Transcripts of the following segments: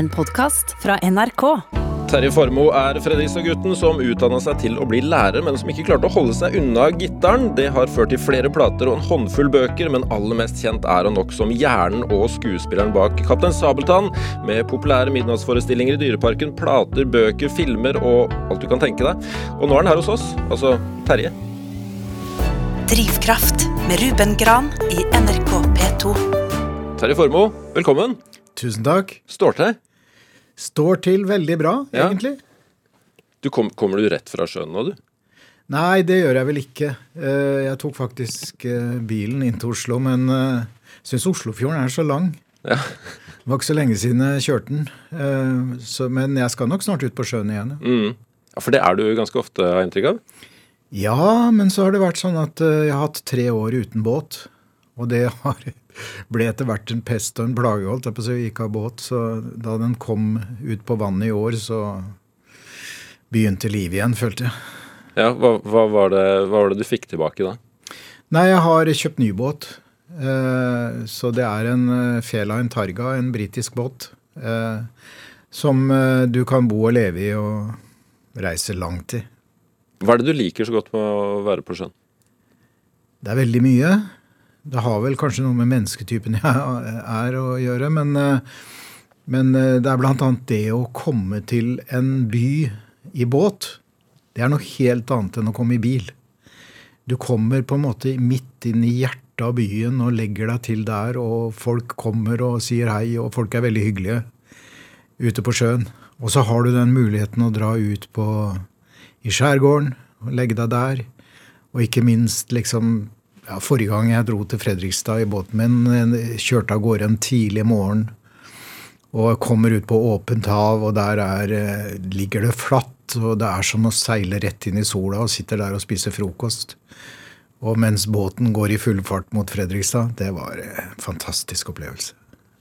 En podkast fra NRK. Terje Formoe er Fredrikstad-gutten som utdanna seg til å bli lærer, men som ikke klarte å holde seg unna gitaren. Det har ført til flere plater og en håndfull bøker, men aller mest kjent er han nok som hjernen og skuespilleren bak Kaptein Sabeltann, med populære midnattsforestillinger i Dyreparken, plater, bøker, filmer og alt du kan tenke deg. Og nå er han her hos oss, altså Terje. Drivkraft med Ruben Gran i NRK P2. Terje Formoe, velkommen. Tusen takk. Står til. Står til veldig bra, Ja. egentlig. Du kom, kommer du rett fra sjøen nå, du? Nei, det gjør jeg vel ikke. Eh, Jeg tok faktisk eh, bilen inn til Oslo, men jeg syns Oslofjorden er så lang. Ja. Det var ikke så lenge siden jeg kjørte den. Eh, Så, men jeg skal nok snart ut på sjøen igjen. Mm. ja, for det er du ganske ofte, har jeg inntrykk av. Ja, men så har det vært sånn at eh, jeg har hatt tre år uten båt. Og det har, ble etter hvert en pest og en plage, holdt jeg på å gikk av båt. Så da den kom ut på vannet i år, så begynte livet igjen, følte jeg. Ja, hva, hva, var det, hva var det du fikk tilbake da? Nei, jeg har kjøpt ny båt. Eh, så det er en eh, en Targa, en britisk båt. Eh, som du kan bo og leve i og reise langt i. Hva er det du liker så godt med å være på sjøen? Det er veldig mye. Det har vel kanskje noe med mennesketypen jeg er å gjøre, men, eh, men eh, det er annet det å komme til en by i båt. Det er noe helt annet enn å komme i bil. Du kommer på en måte midt inn i hjertet av byen og legger deg til der, og folk kommer og sier hei, og folk er veldig hyggelige ute på sjøen. Og så har du den muligheten å dra ut på, i skjærgården og legge deg der. Og ikke minst liksom ja, Forrige gang jeg dro til Fredrikstad i båten min, eh, kjørte av gårde en tidlig morgen og kommer ut på åpent hav, og der er, eh, ligger det flatt. Og det er som å seile rett inn i sola og sitter der og spiser frokost. Og mens båten går i full fart mot Fredrikstad. Det var eh, en fantastisk opplevelse.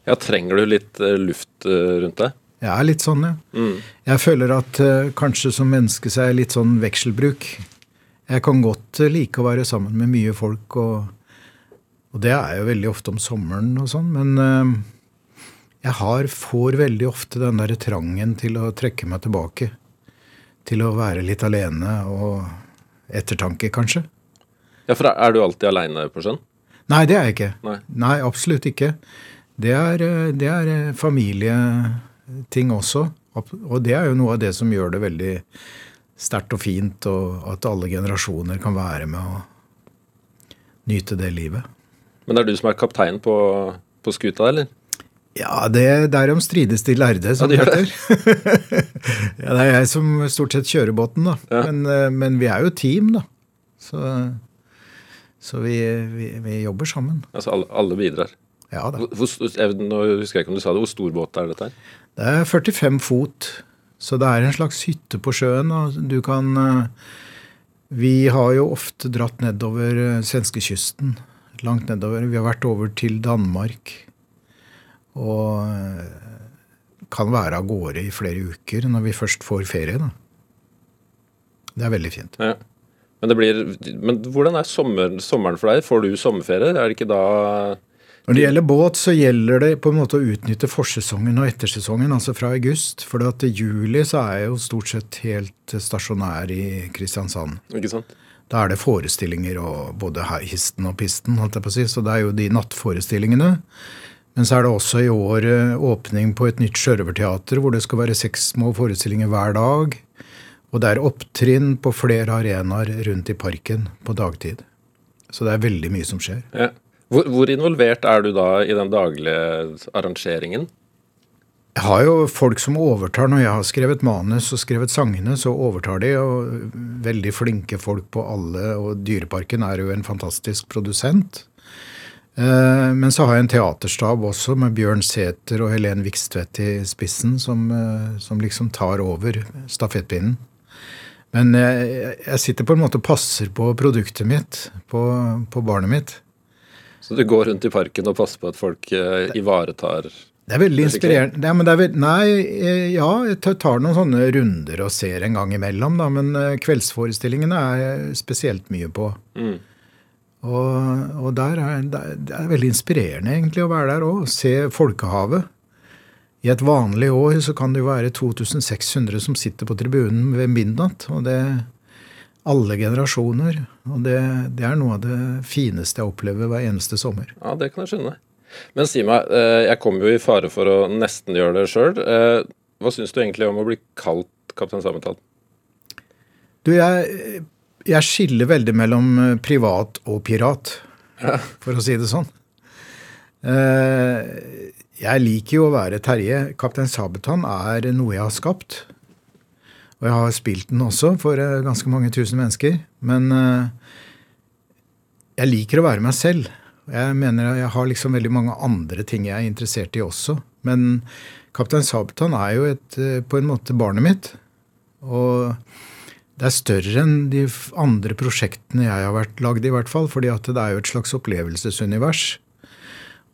Ja, Trenger du litt eh, luft eh, rundt deg? Jeg er litt sånn, ja. Mm. Jeg føler at eh, kanskje som menneske så er jeg litt sånn vekselbruk. Jeg kan godt like å være sammen med mye folk, og, og det er jo veldig ofte om sommeren og sånn, men eh, jeg har, får veldig ofte den derre trangen til å trekke meg tilbake. Til å være litt alene og ettertanke, kanskje. Ja, for Er du alltid aleine på sjøen? Nei, det er jeg ikke. Nei. absolutt ikke. Det er, eh, det er eh, familieting også. Og det er jo noe av det som gjør det veldig sterkt og fint, og at alle generasjoner kan være med og nyte det livet. Men det er du som er kaptein på, på skuta, eller? Ja, det derom strides de lærde, som Ja, det heter. ja, det er jeg som stort sett kjører båten, da. Ja. Men, eh, men vi er jo team, da. Så, så vi, vi, vi jobber sammen. Altså alle, alle bidrar. Ja da. Hvor, hvor, jeg, nå husker jeg ikke om du sa det. Hvor stor båt er dette her? Det er 45 fot, så det er en slags hytte på sjøen. Og du kan eh, Vi har jo ofte dratt nedover eh, svenskekysten. Langt nedover. Vi har vært over til Danmark. Og eh, kan være av gårde i flere uker når vi først får ferie. Da. Det er veldig fint. Ja. Men, blir, men hvordan er sommer, sommeren for deg? Får du sommerferie? Er det ikke da Når det gjelder båt, så gjelder det på en måte å utnytte forsesongen og ettersesongen, altså fra august. For i juli så er jeg jo stort sett helt stasjonær i Kristiansand. Ikke sant? Da er det forestillinger og både histen og pisten, holdt jeg på å si. Så det er jo de nattforestillingene. Men så er det også i år eh, åpning på et nytt sjørøverteater, hvor det skal være seks små forestillinger hver dag. Og det er opptrinn på flere arenaer rundt i parken på dagtid. Så det er veldig mye som skjer. Ja. Hvor, hvor involvert er du da i den daglige arrangeringen? Jeg har jo folk som overtar når jeg har skrevet manus og skrevet sangene, så overtar de, og veldig flinke folk på alle, og Dyreparken er jo en fantastisk produsent. Eh, Men så har jeg en teaterstab også, med Bjørn Sæther og Helen Vikstvedt i spissen, som, eh, som liksom tar over stafettpinnen. Men jeg, jeg sitter på en måte og passer på produktet mitt, på, på barnet mitt. Så du går rundt i parken og passer på at folk eh, ivaretar Det er veldig er inspirerende. Men det er nei, eh, ja, jeg tar- noen sånne runder og ser en gang imellom, da, men eh, kveldsforestillingene er spesielt mye på. Mm. Og, og er- det er veldig inspirerende egentlig å være der òg, se folkehavet. I et vanlig år så kan det jo være 2600 som sitter på tribunen ved midnatt. og det alle generasjoner. Og det, det, er noe av det fineste jeg opplever hver eneste sommer. Ja, det kan jeg skjønne. Men si meg, eh, jeg kommer jo i fare for å nesten gjøre det sjøl. Eh, hva syns du egentlig om å bli kalt Kaptein Sabeltann? Du, jeg, jeg, skiller veldig mellom eh, privat og pirat, ja. for å si det sånn. Jeg liker jo å være Terje. Kaptein Sabeltann er noe jeg har skapt. Og jeg har spilt den også for eh, ganske mange tusen mennesker. Men eh, jeg liker å være meg selv. Jeg mener jeg har liksom veldig mange andre ting jeg er interessert i også. Men Kaptein Sabeltann er jo et, eh, på en måte barnet mitt. Og det er større enn de andre prosjektene jeg har vært lagd, i hvert fall. fordi det er jo et slags opplevelsesunivers.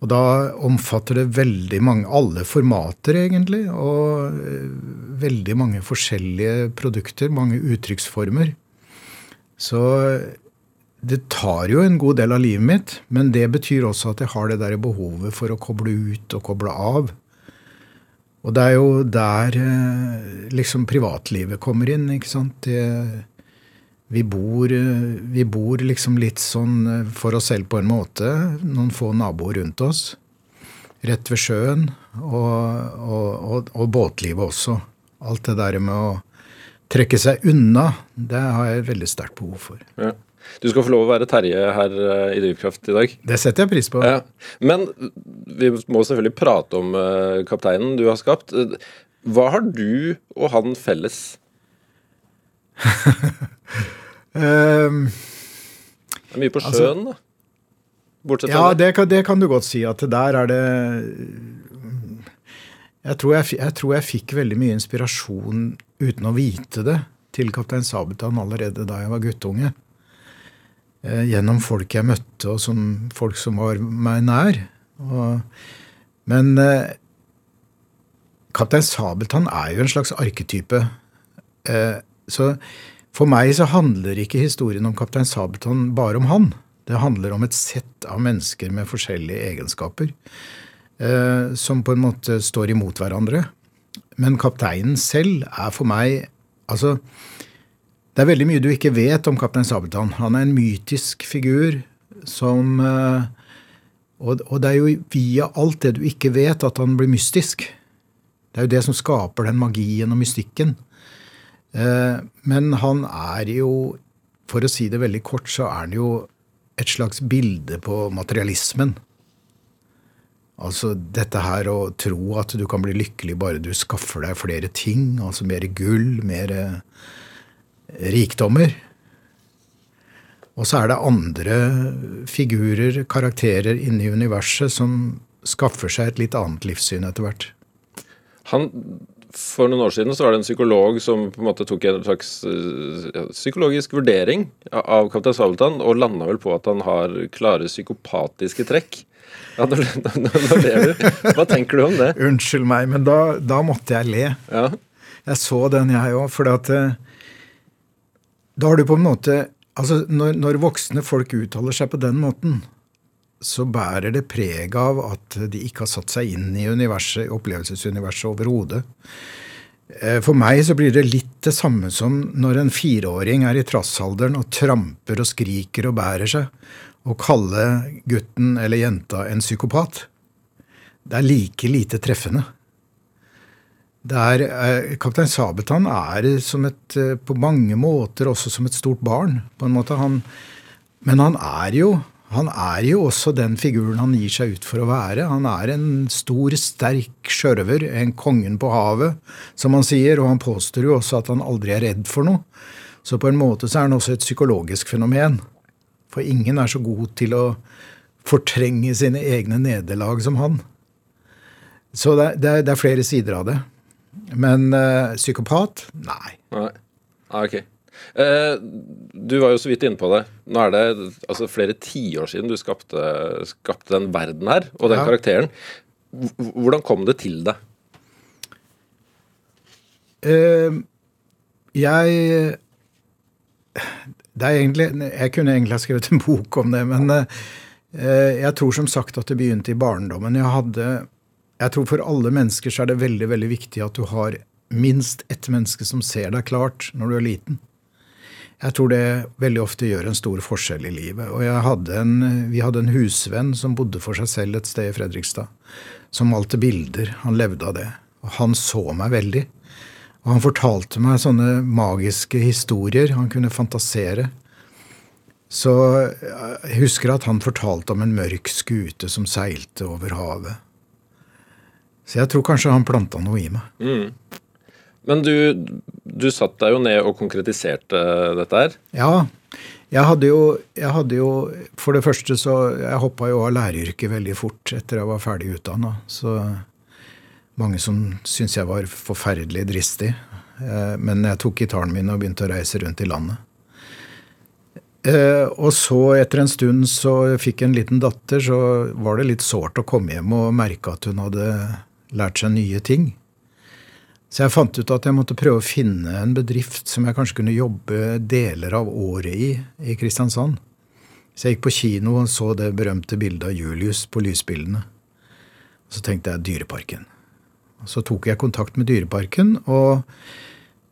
Og da omfatter det veldig mange, alle formater egentlig, og eh, veldig mange forskjellige produkter, mange uttrykksformer. Så det tar jo en god del av livet mitt, men det betyr også at jeg har det der behovet for å koble ut og koble av. Og det er jo der eh, liksom privatlivet kommer inn, ikke sant. Det, vi bor, vi bor, liksom litt sånn eh, for oss selv på en måte. Noen få naboer rundt oss. Rett ved sjøen. Og, og, og, og båtlivet også. Alt det der med å trekke seg unna, det har jeg veldig sterkt behov for. Ja. Du skal få lov å være Terje her eh, i Drivkraft i dag. Det setter jeg pris på. Ja. Men vi må selvfølgelig prate om kapteinen du har skapt. Hva har du og han felles? Um, det er mye på altså, sjøen, altså, da. Bortsett ja, det. Det, kan, det kan du godt si. At der er det jeg tror jeg, jeg tror jeg, fikk veldig mye inspirasjon uten å vite det til Kaptein Sabeltann allerede da jeg var guttunge. Eh, gjennom folk jeg møtte, og som, folk som var meg nær. Og, men eh, Kaptein Sabeltann er jo en slags arketype. Eh, så for meg så handler ikke historien om Kaptein Sabeltann bare om han. Det handler om et sett av mennesker med forskjellige egenskaper eh, som på en måte står imot hverandre. Men kapteinen selv er for meg Altså, det er veldig mye du ikke vet om kaptein Sabeltann. Han er en mytisk figur som eh, og, og, det er jo via alt det du ikke vet, at han blir mystisk. Det er jo det som skaper den magien og mystikken. Eh, men han er jo, for å si det veldig kort, så er han jo et slags bilde på materialismen. Altså dette her å tro at du kan bli lykkelig bare du skaffer deg flere ting, altså mer gull, mer eh, rikdommer. Og så er det andre figurer, karakterer inne i universet, som skaffer seg et litt annet livssyn etter hvert. Han for noen år siden så var det en psykolog som på en måte tok en slags uh, psykologisk vurdering av kaptein Sabeltann, og landa vel på at han har klare psykopatiske trekk. Ja, nå, ler du. Hva tenker du om det? Unnskyld meg, men da, da måtte jeg le. Ja. Jeg så den, jeg òg. For at uh, da har du på en måte Altså, når, når voksne folk uttaler seg på den måten, så bærer det preg av at de ikke har satt seg inn i universet, opplevelsesuniverset overhodet. Eh, for meg så blir det litt det samme som når en fireåring er i trassalderen og tramper og skriker og bærer seg, og kaller gutten eller jenta en psykopat. Det er like lite treffende. Det er, eh, Kaptein Sabeltann er et, eh, på mange måter også som et stort barn. på en måte. Han, men han er jo han er jo også den figuren han gir seg ut for å være. Han er en stor, sterk sjørøver, en kongen på havet, som han sier, og han påstår jo også at han aldri er redd for noe. Så på en måte så er han også et psykologisk fenomen. For ingen er så god til å fortrenge sine egne nederlag som han. Så det, det, det er flere sider av det. Men øh, psykopat? Nei. Nei. Ah, ok. Eh, du var jo så vidt inne på det. Nå er det altså, flere tiår siden du skapte, skapte, den verden her, og den ja. karakteren. Hvordan kom det til deg? Uh, jeg Det er egentlig Jeg kunne egentlig ha skrevet en bok om det, men uh, jeg tror som sagt at det begynte i barndommen. Jeg hadde jeg tror for alle mennesker så er det veldig veldig viktig at du har minst ett menneske som ser deg klart når du er liten. Jeg tror det veldig ofte gjør en stor forskjell i livet. Og hadde en, vi hadde en husvenn som bodde for seg selv et sted i Fredrikstad. Som malte bilder. Han levde av det. Og han så meg veldig. Og han fortalte meg sånne magiske historier. Han kunne fantasere. Så jeg husker at han fortalte om en mørk skute som seilte over havet. Så jeg tror kanskje han planta noe i meg. Mm. Men du, du satt deg jo ned og konkretiserte dette her? Ja. Jeg hadde jo, jeg hadde jo For det første så Jeg hoppa jo av læreryrket veldig fort etter jeg var ferdig utdanna. Så mange som syntes jeg var forferdelig dristig. Eh, men jeg tok gitaren min og begynte å reise rundt i landet. Eh, og så, etter en stund, så fikk jeg en liten datter, så var det litt sårt å komme hjem og merke at hun hadde lært seg nye ting. Så jeg fant ut at jeg måtte prøve å finne en bedrift som jeg kanskje kunne jobbe deler av året i i Kristiansand. Så jeg gikk på kino og så det berømte bildet av Julius på lysbildene. Og så tenkte jeg Dyreparken. Og så tok jeg kontakt med Dyreparken, og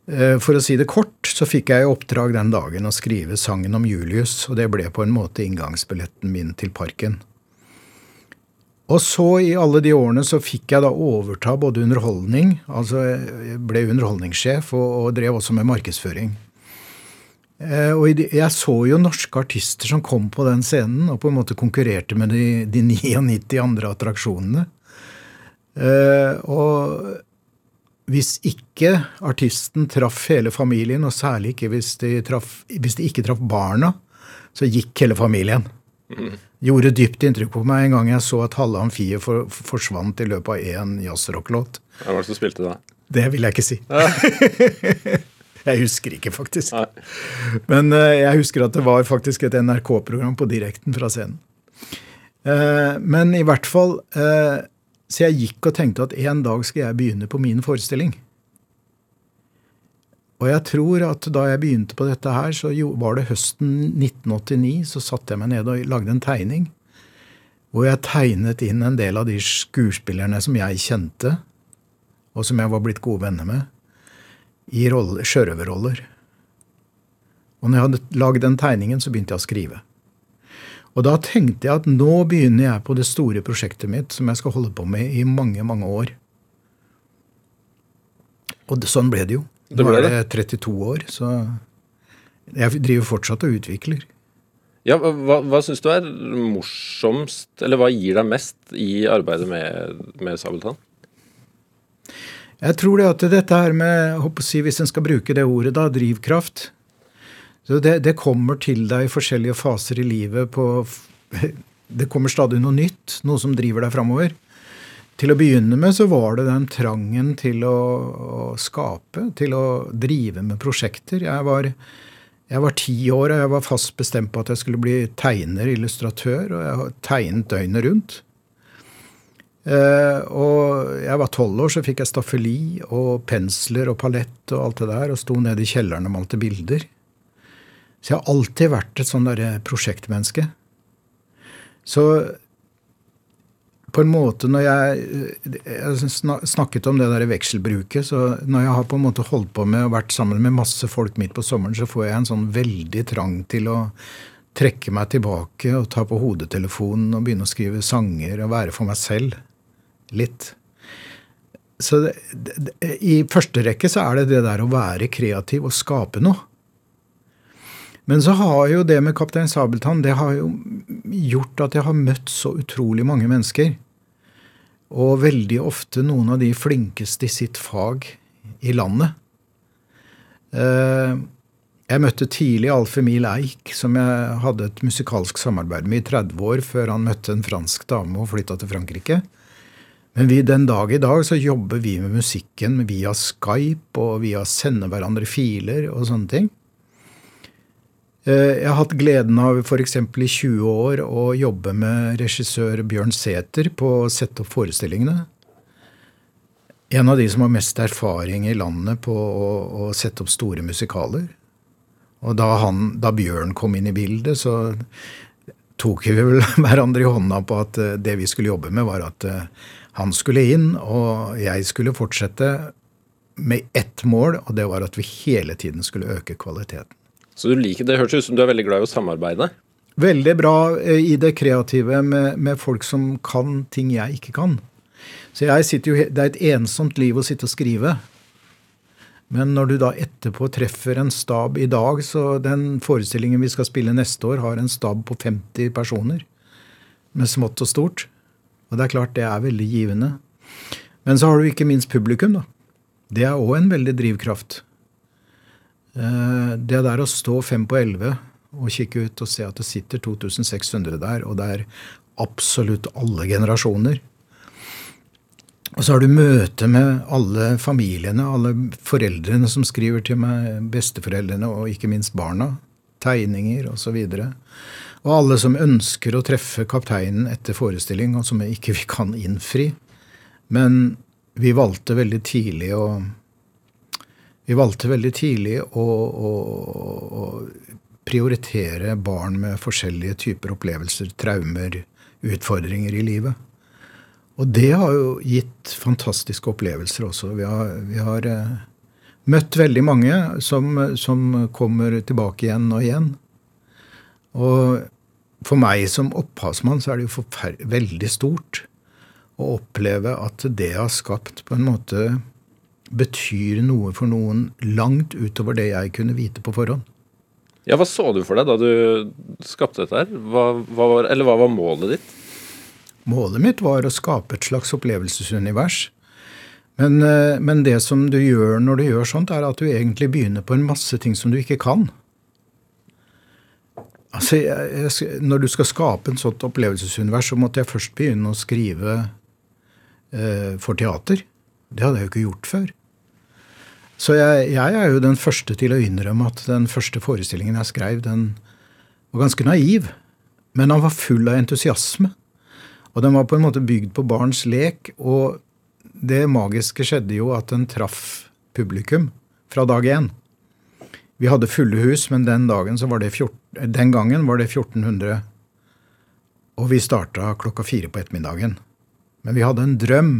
eh, for å si det kort, så fikk jeg i oppdrag den dagen å skrive sangen om Julius, og det ble på en måte inngangsbilletten min til parken. Og så i alle de årene så fikk jeg da overta både underholdning, altså jeg ble underholdningssjef og, og drev også med markedsføring. Eh, og jeg så jo norske artister som kom på den scenen og på en måte konkurrerte med de, de 99 andre attraksjonene. Eh, og hvis ikke artisten traff hele familien, og særlig ikke hvis de, traff, hvis de ikke traff barna, så gikk hele familien. Mm gjorde dypt inntrykk på meg en gang jeg så at halve amfiet for, forsvant i løpet av én jazzrocklåt. Hva var det som spilte da? Det vil jeg ikke si. jeg husker ikke, faktisk. Nei. Men uh, jeg husker at det var faktisk et NRK-program på direkten fra scenen. Uh, men i hvert fall uh, Så jeg gikk og tenkte at en dag skal jeg begynne på min forestilling. Og jeg tror at da jeg begynte på dette her, så var det høsten 1989, så satte jeg meg ned og lagde en tegning. Hvor jeg tegnet inn en del av de skuespillerne som jeg kjente, og som jeg var blitt gode venner med, i sjørøverroller. Og når jeg hadde lagd den tegningen, så begynte jeg å skrive. Og da tenkte jeg at nå begynner jeg på det store prosjektet mitt som jeg skal holde på med i mange, mange år. Og sånn ble det jo. Nå er det 32 år, så jeg driver fortsatt og utvikler. Ja, Hva, hva syns du er morsomst, eller hva gir deg mest i arbeidet med, med Sabeltann? Jeg tror det at dette her med, si, hvis en skal bruke det ordet, da, drivkraft så det, det, kommer til deg i forskjellige faser i livet. På, det kommer stadig noe nytt, noe som driver deg framover. Til å begynne med så var det den trangen til å, å skape, til å drive med prosjekter. Jeg var, jeg var, ti år, og jeg var fast bestemt på at jeg skulle bli tegner, illustratør, og jeg har tegnet døgnet rundt. Uh, og jeg var tolv år, så fikk jeg staffeli og pensler og palett og alt det der, og sto nede i kjelleren og malte bilder. Så jeg har alltid vært et sånn derre prosjektmenneske. Så på en måte når jeg, jeg snakket om det der vekselbruket, så når jeg har på en måte holdt på med og vært sammen med masse folk midt på sommeren, så får jeg en sånn veldig trang til å trekke meg tilbake og ta på hodetelefonen og begynne å skrive sanger og være for meg selv. Litt. Så det, det, i første rekke så er det det der å være kreativ og skape noe. Men så har jo det med Kaptein Sabeltann det har jo gjort at jeg har møtt så utrolig mange mennesker. Og veldig ofte noen av de flinkeste i sitt fag i landet. Eh, jeg møtte tidlig Alf Emil Eik, som jeg hadde et musikalsk samarbeid med i 30 år, før han møtte en fransk dame og flytta til Frankrike. Men vi, den dag i dag så jobber vi med musikken via Skype og via å sende hverandre filer og sånne ting. Eh, jeg har hatt gleden av f.eks. i 20 år å jobbe med regissør Bjørn Sæther på å sette opp forestillingene. En av de som har mest erfaring i landet på å, å sette opp store musikaler. Og da, han, da, Bjørn kom inn i bildet, så tok vi vel hverandre i hånda på at eh, det vi skulle jobbe med, var at eh, Han skulle inn, og jeg skulle fortsette med ett mål, og det var at vi hele tiden skulle øke kvaliteten. Så du liker, Det høres ut som du er veldig glad i å samarbeide? Veldig bra eh, i det kreative med, med folk som kan ting jeg ikke kan. Så jeg sitter jo, Det er et ensomt liv å sitte og skrive. Men når du da etterpå treffer en stab i dag, så den forestillingen vi skal spille neste år, har en stab på 50 personer. Med smått og stort. Og det er klart, det er veldig givende. Men så har du ikke minst publikum, da. Det er òg en veldig drivkraft. Eh, det der å stå fem på elleve og kikke ut og se at det sitter 2600 der, og det er absolutt alle generasjoner. Og så har du møte med alle familiene, alle foreldrene som skriver til meg, besteforeldrene og ikke minst barna. Tegninger osv. Og, og alle som ønsker å treffe kapteinen etter forestilling, og som ikke vi kan innfri. Men vi valgte veldig tidlig å Vi valgte veldig tidlig å, å, å prioritere barn med forskjellige typer opplevelser, traumer, utfordringer i livet. Og det har jo gitt fantastiske opplevelser også. Vi har, vi har uh, møtt veldig mange som, som, kommer tilbake igjen og igjen. Og for meg som opphavsmann så er det jo veldig stort å oppleve at det har skapt på en måte betyr noe for noen langt utover det jeg kunne vite på forhånd. Ja, Hva så du for deg da du skapte dette her? Hva, hva var, eller hva var målet ditt? Målet mitt var å skape et slags opplevelsesunivers. Men, eh, men, det som du gjør når du gjør sånt, er at du egentlig begynner på en masse ting som du ikke kan. Altså, jeg, jeg, Når du skal skape en sånt opplevelsesunivers, så måtte jeg først begynne å skrive eh, for teater. Det hadde jeg jo ikke gjort før. Så jeg, jeg, er jo den første til å innrømme at den første forestillingen jeg skrev, den var ganske naiv. Men han var full av entusiasme. Og den var på en måte bygd på barns lek, og det magiske skjedde jo at den traff publikum fra dag én. Vi hadde fulle hus, men den, 14, den gangen var det 1400. Og vi starta klokka fire på ettermiddagen. Men vi hadde en drøm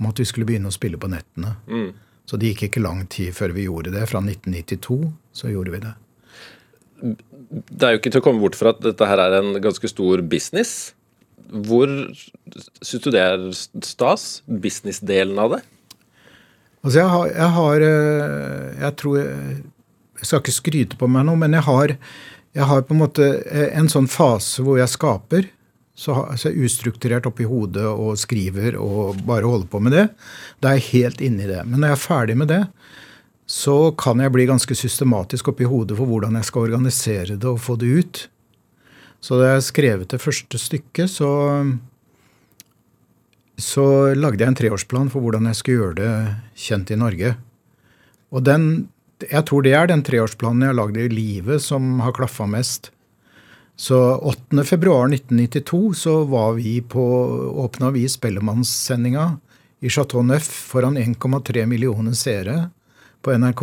om at vi skulle begynne å spille på nettene. Mm. Så det gikk ikke lang tid før vi gjorde det. Fra 1992 så gjorde vi det. Det er jo ikke til å komme bort fra at dette her er en ganske stor business. Hvor syns du det er stas? Businessdelen av det? Altså, jeg har, jeg har eh, Jeg tror Jeg skal ikke skryte på meg noe, men jeg har, jeg har på en måte eh, en sånn fase hvor jeg skaper. Så, så jeg er ustrukturert oppi hodet og skriver og bare holder på med det. Da er jeg helt inne i det. Men når jeg er ferdig med det, så kan jeg bli ganske systematisk oppi hodet for hvordan jeg skal organisere det og få det ut. Så da jeg skrev det første stykket, så, så lagde jeg en treårsplan for hvordan jeg skulle gjøre det kjent i Norge. Og den, jeg tror det er den treårsplanen jeg har lagd i livet som har klaffa mest. Så 8.2.1992 så var vi på, åpna vi Spellemannssendinga i Chateau Neuf foran 1,3 millioner seere på NRK.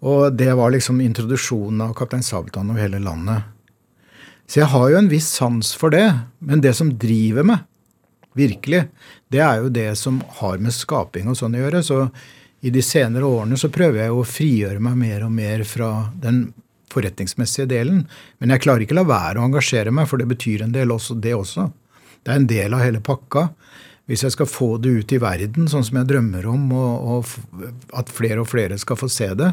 Og det var liksom introduksjonen av Kaptein Sabeltann over hele landet. Så jeg har jo en viss sans for det. Men det som driver meg, virkelig, det er jo det som har med skaping og sånn å gjøre. Så i de senere årene så prøver jeg å frigjøre meg mer og mer fra den forretningsmessige delen. Men jeg klarer ikke la være å engasjere meg, for det betyr en del også, det også. Det er en del av hele pakka. Hvis jeg skal få det ut i verden, sånn som jeg drømmer om, og, og at flere og flere skal få se det,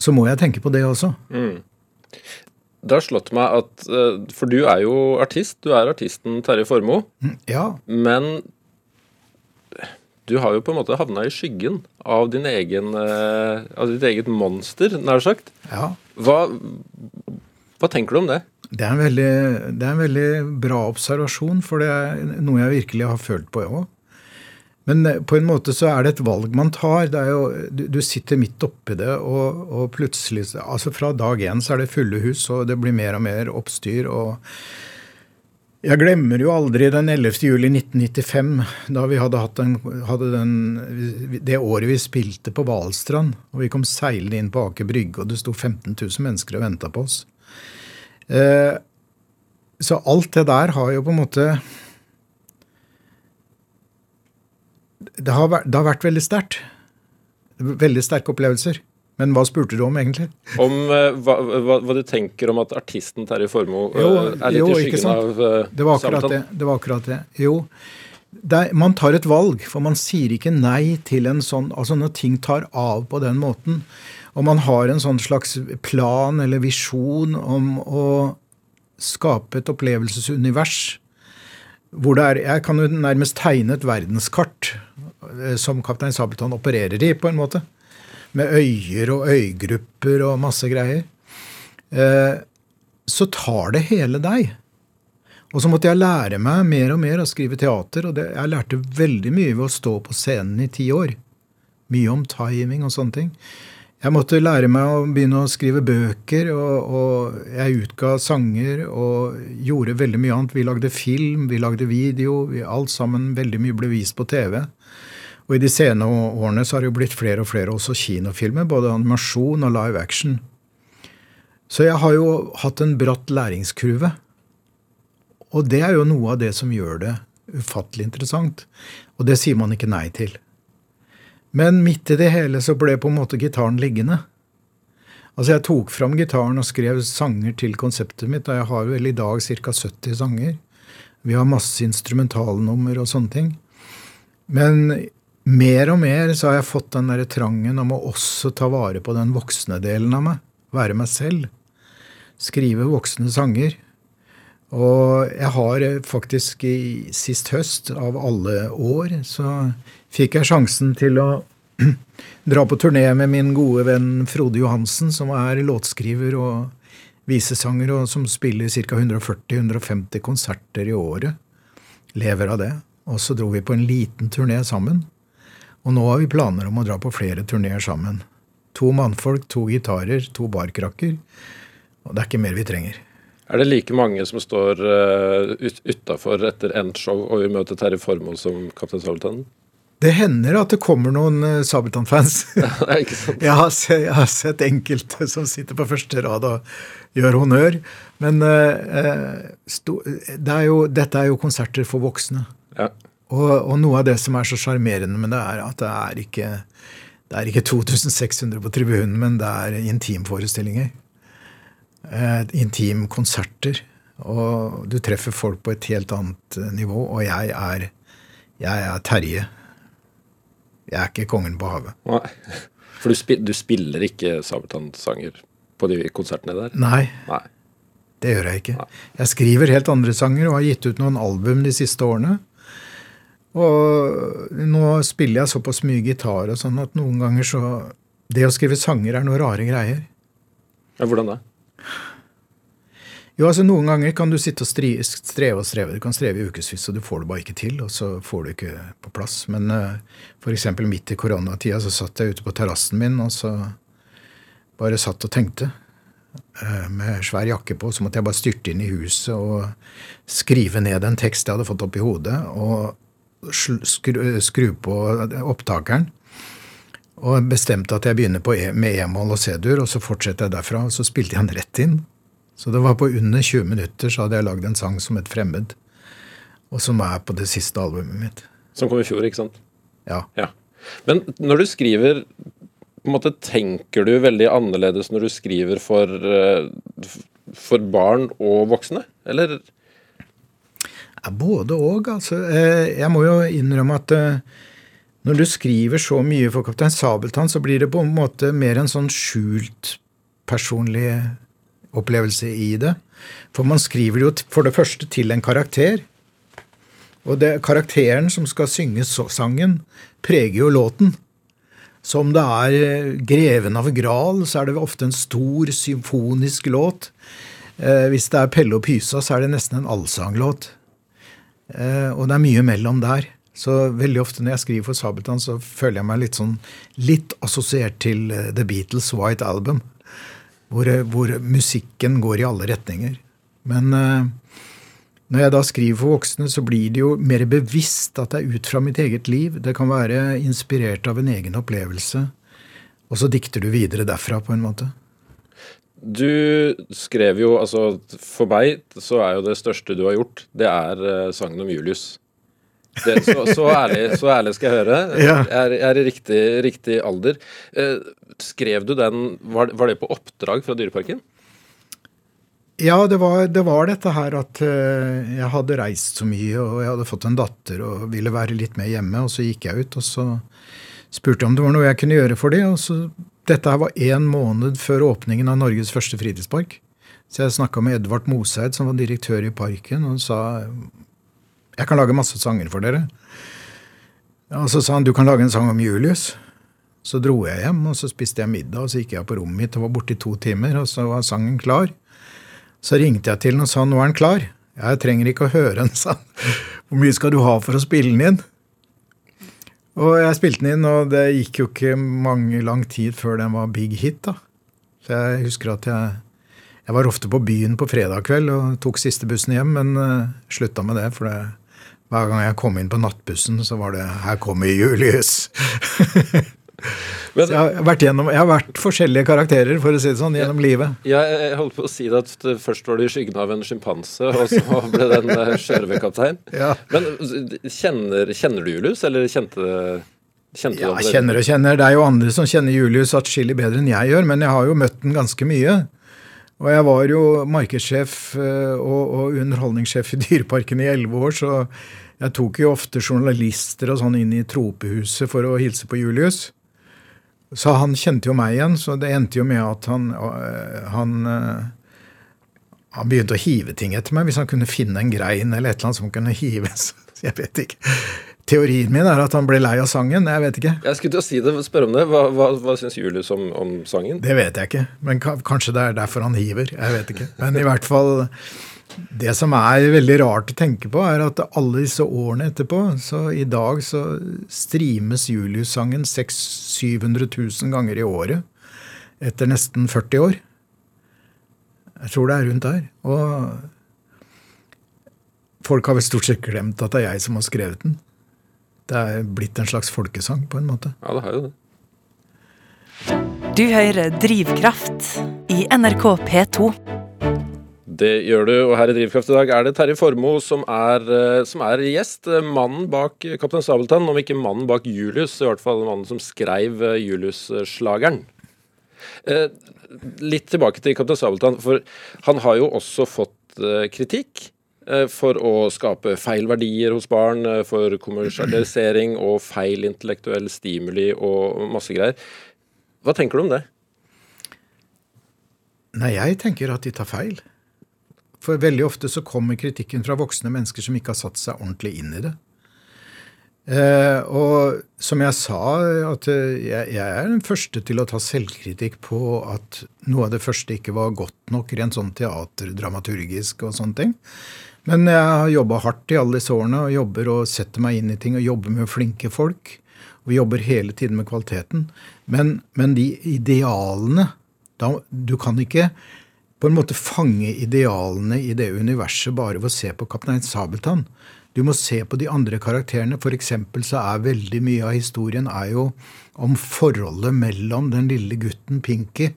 så må jeg tenke på det også. Mm det har slått meg at eh, For du er jo artist. Du er artisten Terje Formoe. Ja. Men du har jo på en måte havna i skyggen av, din egen, eh, av ditt eget monster, nær sagt. Ja. Hva, hva, tenker du om det? Det er, en veldig, det er en veldig bra observasjon, for det er noe jeg virkelig har følt på, jeg òg. Men eh, på en måte så er det et valg man tar. Jo, du, du, sitter midt oppi det, og, og, plutselig altså Fra dag én så er det fulle hus, og det blir mer og mer oppstyr. og jeg glemmer jo aldri den 11. juli 1995, da vi hadde hatt den, hadde den, det året vi spilte på Hvalstrand. Og vi kom seilende inn på Aker Brygge, og det sto 15 000 mennesker og venta på oss. Eh, så alt det der har jo på en måte det har, vært, det har vært veldig sterkt. Veldig sterke opplevelser. Men hva spurte du om, egentlig? Om uh, hva, hva, hva, du tenker om at artisten Terje Formoe uh, er litt jo, i skyggen av uh, det var det. det var akkurat det. Jo, er, man tar et valg, for man sier ikke nei til en sånn Altså når ting tar av på den måten, og man har en sånn slags plan eller visjon om å skape et opplevelsesunivers hvor det er Jeg kan jo nærmest tegne et verdenskart som Kaptein Sabeltann opererer i, på en måte med øyer og øygrupper og masse greier, eh, så tar det hele deg. Og så måtte jeg lære meg mer og mer å skrive teater, og det, jeg lærte veldig mye ved å stå på scenen i ti år. Mye om timing og sånne ting. Jeg måtte lære meg å begynne å skrive bøker, og, og, jeg utga sanger og gjorde veldig mye annet. Vi lagde film, vi lagde video, vi, alt sammen. Veldig mye ble vist på TV. Og i de senere årene så har det jo blitt flere og flere også kinofilmer, både animasjon og live action. Så jeg har jo hatt en bratt læringskurve. Og det er jo noe av det som gjør det ufattelig interessant. Og det sier man ikke nei til. Men midt i det hele så ble på en måte gitaren liggende. Altså Jeg tok fram gitaren og skrev sanger til konseptet mitt, og jeg har vel i dag ca. 70 sanger. Vi har masse instrumentalnummer og sånne ting. Men mer og mer så har jeg fått den der trangen om å også ta vare på den voksne delen av meg. Være meg selv. Skrive voksne sanger. Og jeg har faktisk i sist høst, av alle år, så fikk jeg sjansen til å dra på turné med min gode venn Frode Johansen, som er låtskriver og visesanger, og som spiller ca. 140-150 konserter i året. Lever av det. Og så dro vi på en liten turné sammen. Og nå har vi planer om å dra på flere turneer sammen. To mannfolk, to gitarer, to barkrakker. Og det er ikke mer vi trenger. Er det like mange som står uh, utafor etter endt show og vil møte Terje Formoe som Kaptein Sabeltann? Det hender at det kommer noen uh, Sabeltann-fans. jeg, jeg, har sett enkelte som sitter på første rad og gjør honnør. Men uh, sto, det er jo, dette er jo konserter for voksne. Ja. Og, og, noe av det som er så sjarmerende med det, er at det er ikke, det er ikke 2600 på tribunen, men det er intimforestillinger. Eh, intimkonserter. Og du treffer folk på et helt annet eh, nivå. Og jeg er, jeg er Terje. Jeg er ikke kongen på havet. Nei. For du, spiller, du spiller ikke Sabeltann-sanger på de konsertene der? Nei. Nei. Det gjør jeg ikke. Nei. Jeg skriver helt andre sanger og har gitt ut noen album de siste årene. Og nå spiller jeg såpass mye gitar og sånn at noen ganger så Det å skrive sanger er noe rare greier. Ja, Hvordan det? Jo, altså Noen ganger kan du sitte og streve og streve. Du kan streve i ukevis, og du får det bare ikke til. Og så får du ikke på plass. Men uh, eh, f.eks. midt i koronatida så satt jeg ute på terrassen min og så bare satt og tenkte. Uh, med svær jakke på. Så måtte jeg bare styrte inn i huset og skrive ned en tekst jeg hadde fått opp i hodet. og skru, skru på opptakeren. Og bestemte at jeg begynner e, med e-moll og C-dur, og så fortsetter jeg derfra. Og så spilte jeg den rett inn. Så det var på under 20 minutter så hadde jeg lagd en sang som het Fremmed. Og som er på det siste albumet mitt. Som kom i fjor, ikke sant? Ja. ja. Men når du skriver, på en måte tenker du veldig annerledes når du skriver for, eh, for barn og voksne? Eller både òg. Altså. Eh, jeg må jo innrømme at eh, når du skriver så mye for Kaptein Sabeltann, så blir det på en måte mer en sånn skjult personlig opplevelse i det. For man skriver jo for det første til en karakter. Og det, karakteren som skal synge sangen, preger jo låten. Så om det er eh, 'Greven av Gral', så er det ofte en stor symfonisk låt. hvis det er 'Pelle og Pysa', så er det nesten en allsanglåt. Eh, og det er mye mellom der. Så veldig ofte når jeg skriver for Sabeltann, så føler jeg meg litt sånn litt assosiert til eh, The Beatles' White Album. Hvor, eh, hvor musikken går i alle retninger. Men når jeg da skriver for voksne, så blir det jo mer bevisst at det er ut fra mitt eget liv. Det kan være inspirert av en egen opplevelse. Og så dikter du videre derfra, på en måte. Du skrev jo altså For meg så er jo det største du har gjort, det er uh, sangen om Julius. Det, så, så, ærlig, så, ærlig, skal jeg høre. Ja. Jeg er, er i riktig, riktig alder. Uh, skrev du den var, var, det på oppdrag fra Dyreparken? Ja, det var, det var dette her at uh, jeg hadde reist så mye, og jeg hadde fått en datter og ville være litt med hjemme. Og så gikk jeg ut, og så spurte jeg om det var noe jeg kunne gjøre for dem. Og så, dette her var én måned før åpningen av Norges første fritidspark. Så jeg snakka med Edvard Moseid, som var direktør i parken, og sa jeg kan lage masse sanger for dere. Og så sa han du kan lage en sang om Julius. Så dro jeg hjem, og så spiste jeg middag, og så gikk jeg på rommet mitt og var borte i to timer, og så var sangen klar. Så ringte jeg til den og sa nå er den klar. Jeg trenger ikke å høre den, sa han. Hvor mye skal du ha for å spille den inn? Og jeg spilte den inn, og det gikk jo ikke mange lang tid før den var big hit. da. Så jeg husker at jeg, jeg var ofte på byen på fredag kveld og tok siste bussen hjem, men uh, slutta med det. For det, hver gang jeg kom inn på nattbussen, så var det 'Her kommer Julius'. Men, jeg, har vært gjennom, jeg har vært forskjellige karakterer for å si det sånn, gjennom jeg, livet. Jeg, jeg holdt på å si det at først var du i skyggen av en sjimpanse, og så ble det en eh, sjørøverkaptein. ja. Men kjenner, kjenner, du Julius, eller kjente, kjente Ja, kjenner og kjenner. Det er jo andre som kjenner Julius atskillig bedre enn jeg gjør, men jeg har jo møtt den ganske mye. Og jeg var jo markedssjef eh, og, og underholdningssjef i Dyreparken i elleve år, så jeg tok jo ofte journalister og sånn inn i tropehuset for å hilse på Julius. Så han kjente jo meg igjen, så det endte jo med at han, øh, han, øh, han begynte å hive ting etter meg hvis han kunne finne en grein eller et eller annet som kunne hives. Jeg vet ikke. Teorien min er at han ble lei av sangen. Jeg vet ikke. Jeg skulle til å si det, spørre om det. Hva, hva, hva syns Julius om, om, sangen? Det vet jeg ikke. Men kanskje det er derfor han hiver. Jeg vet ikke. Men i hvert fall det som er veldig rart å tenke på, er at alle disse årene etterpå, så i dag så streames Julius-sangen 600 000-700 ganger i året. Etter nesten 40 år. Jeg tror det er rundt der. Og folk har vel stort sett glemt at det er jeg som har skrevet den. Det er blitt en slags folkesang, på en måte. Ja, det har jo det. Du hører Drivkraft i NRK P2. Det gjør du, og her i Drivkraft i dag er det Terje Formoe som, som, er gjest. Mannen bak Kaptein Sabeltann, om ikke mannen bak Julius, i hvert fall mannen som skrev Julius-slageren. Eh, litt tilbake til Kaptein Sabeltann, for han har jo også fått eh, kritikk eh, for å skape feil verdier hos barn, for kommersialisering og feil intellektuell stimuli og masse greier. Hva tenker du om det? Nei, jeg tenker at de tar feil. For veldig ofte så kommer kritikken fra voksne mennesker som ikke har satt seg ordentlig inn i det. Eh, og som jeg sa, at jeg, jeg, er den første til å ta selvkritikk på at noe av det første ikke var godt nok rent sånn teaterdramaturgisk og sånne ting. Men jeg har jobba hardt i alle disse årene og jobber og setter meg inn i ting og jobber med flinke folk. Og jobber hele tiden med kvaliteten. Men, men de idealene da, Du kan ikke på en måte fange idealene i det universet bare ved å se på Kaptein Sabeltann. Du må se på de andre karakterene. For eksempel så er veldig mye av historien er jo om forholdet mellom den lille gutten Pinky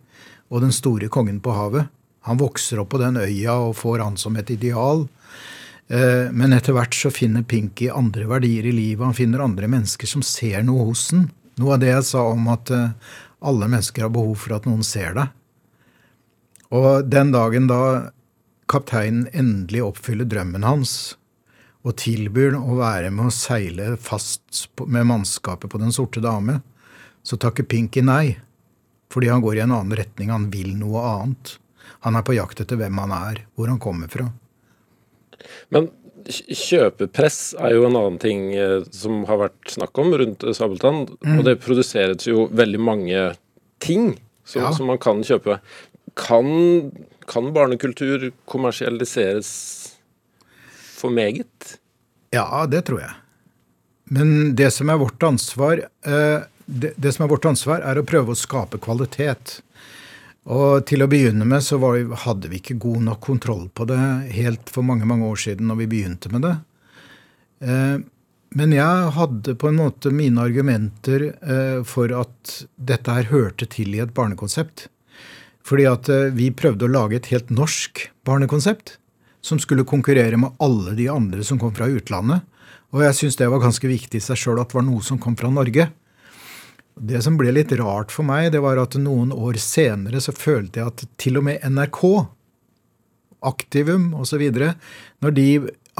og den store kongen på havet. Han vokser opp på den øya og får han som et ideal. Eh, men etter hvert så finner Pinky andre verdier i livet. Han finner andre mennesker som ser noe hos den. Noe av det jeg sa om at eh, alle mennesker har behov for at noen ser deg. Og den dagen da kapteinen endelig oppfyller drømmen hans og tilbyr å være med å seile fast med mannskapet på Den sorte dame, så takker Pinky nei, fordi han går i en annen retning, han vil noe annet. Han er på jakt etter hvem han er, hvor han kommer fra. Men kjøpepress er jo en annen ting eh, som har vært snakk om rundt Sabeltann. Mm. Og det produseres jo veldig mange ting som, ja. som man kan kjøpe. Kan, kan barnekultur kommersialiseres for meget? Ja, det tror jeg. Men det som er vårt ansvar, eh, det, det som er vårt ansvar, er å prøve å skape kvalitet. Og til å begynne med så vi, hadde vi ikke god nok kontroll på det helt for mange mange år siden når vi begynte med det. Eh, men jeg hadde på en måte mine argumenter eh, for at dette her hørte til i et barnekonsept. Fordi at eh, vi prøvde å lage et helt norsk barnekonsept som skulle konkurrere med alle de andre som kom fra utlandet. Og jeg syns det var ganske viktig i seg sjøl at det var noe som kom fra Norge. Det som ble litt rart for meg, det var at noen år senere så følte jeg at til og med NRK, Aktivum osv., når de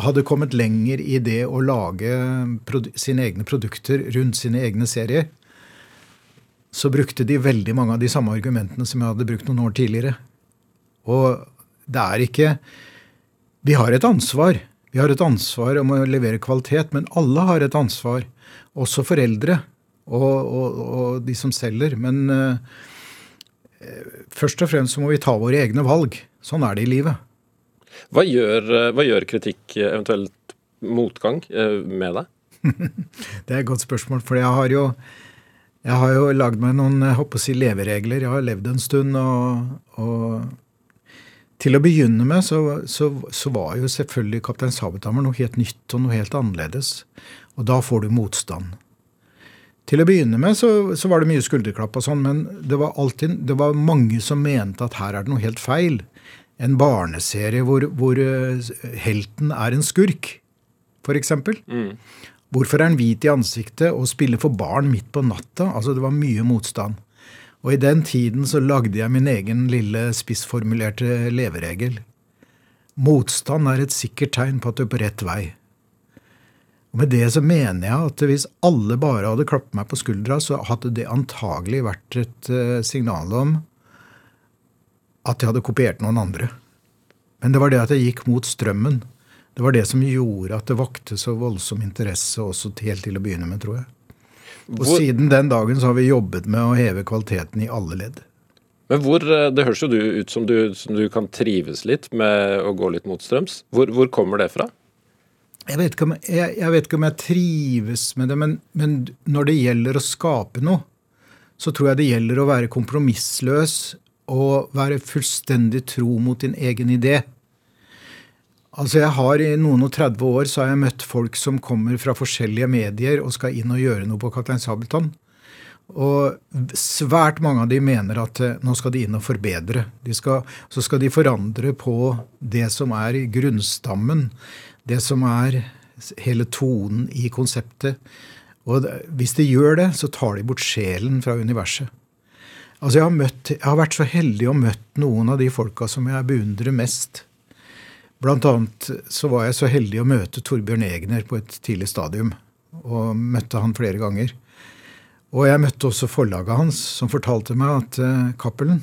hadde kommet lenger i det å lage sine egne produkter rundt sine egne serier, så brukte de veldig mange av de samme argumentene som jeg hadde brukt noen år tidligere. Og det er ikke Vi har et ansvar. Vi har et ansvar om å levere kvalitet, men alle har et ansvar. Også foreldre og, og, og de som selger. Men uh, først og fremst så må vi ta våre egne valg. Sånn er det i livet. Hva gjør, eh, hva gjør kritikk, eventuelt motgang, eh, med deg? det er et godt spørsmål, for jeg har jo jeg har jo lagd meg noen jeg håper å si, leveregler. Jeg har levd en stund, og, og til å begynne med så, så, så, var jo selvfølgelig Kaptein Sabeltann noe helt nytt og noe helt annerledes. Og da får du motstand. Til å begynne med så, så var det mye skulderklapp og sånn, men det var, alltid, det var mange som mente at her er det noe helt feil. En barneserie hvor, hvor eh, helten er en skurk, f.eks. Mm. Hvorfor er han hvit i ansiktet og spiller for barn midt på natta? Altså, det var mye motstand. Og i den tiden så lagde jeg min egen lille spissformulerte leveregel. Motstand er et sikkert tegn på at du er på rett vei. Og Med det så mener jeg at hvis alle bare hadde klappet meg på skuldra, så hadde det antagelig vært et uh, signal om at jeg hadde kopiert noen andre. Men det var det at jeg gikk mot strømmen. Det var det som gjorde at det vakte så voldsom interesse også helt til å begynne med, tror jeg. Og hvor, siden den dagen så har vi jobbet med å heve kvaliteten i alle ledd. Men hvor, eh, Det høres jo ut som du, som du kan trives litt med å gå litt motstrøms. Hvor, hvor kommer det fra? Jeg vet, om, jeg, jeg vet, ikke om, jeg, trives med det, men, men, når det gjelder å skape noe, så tror jeg det gjelder å være kompromissløs og være fullstendig tro mot din egen idé. Altså jeg har I noen og 30 år så har jeg møtt folk som kommer fra forskjellige medier og skal inn og gjøre noe på Kaptein Sabeltann. Og svært mange av de mener at eh, nå skal de inn og forbedre. Skal, så skal de forandre på det som er grunnstammen. Det som er hele tonen i konseptet. Og hvis de gjør det, så tar de bort sjelen fra universet. Altså jeg har, møtt, jeg har vært så heldig å møtt noen av de folka som jeg beundrer mest Blant annet så var jeg så heldig å møte Torbjørn Egner på et tidlig stadium. Og møtte han flere ganger. Og jeg møtte også forlaget hans, som fortalte meg at uh, Cappelen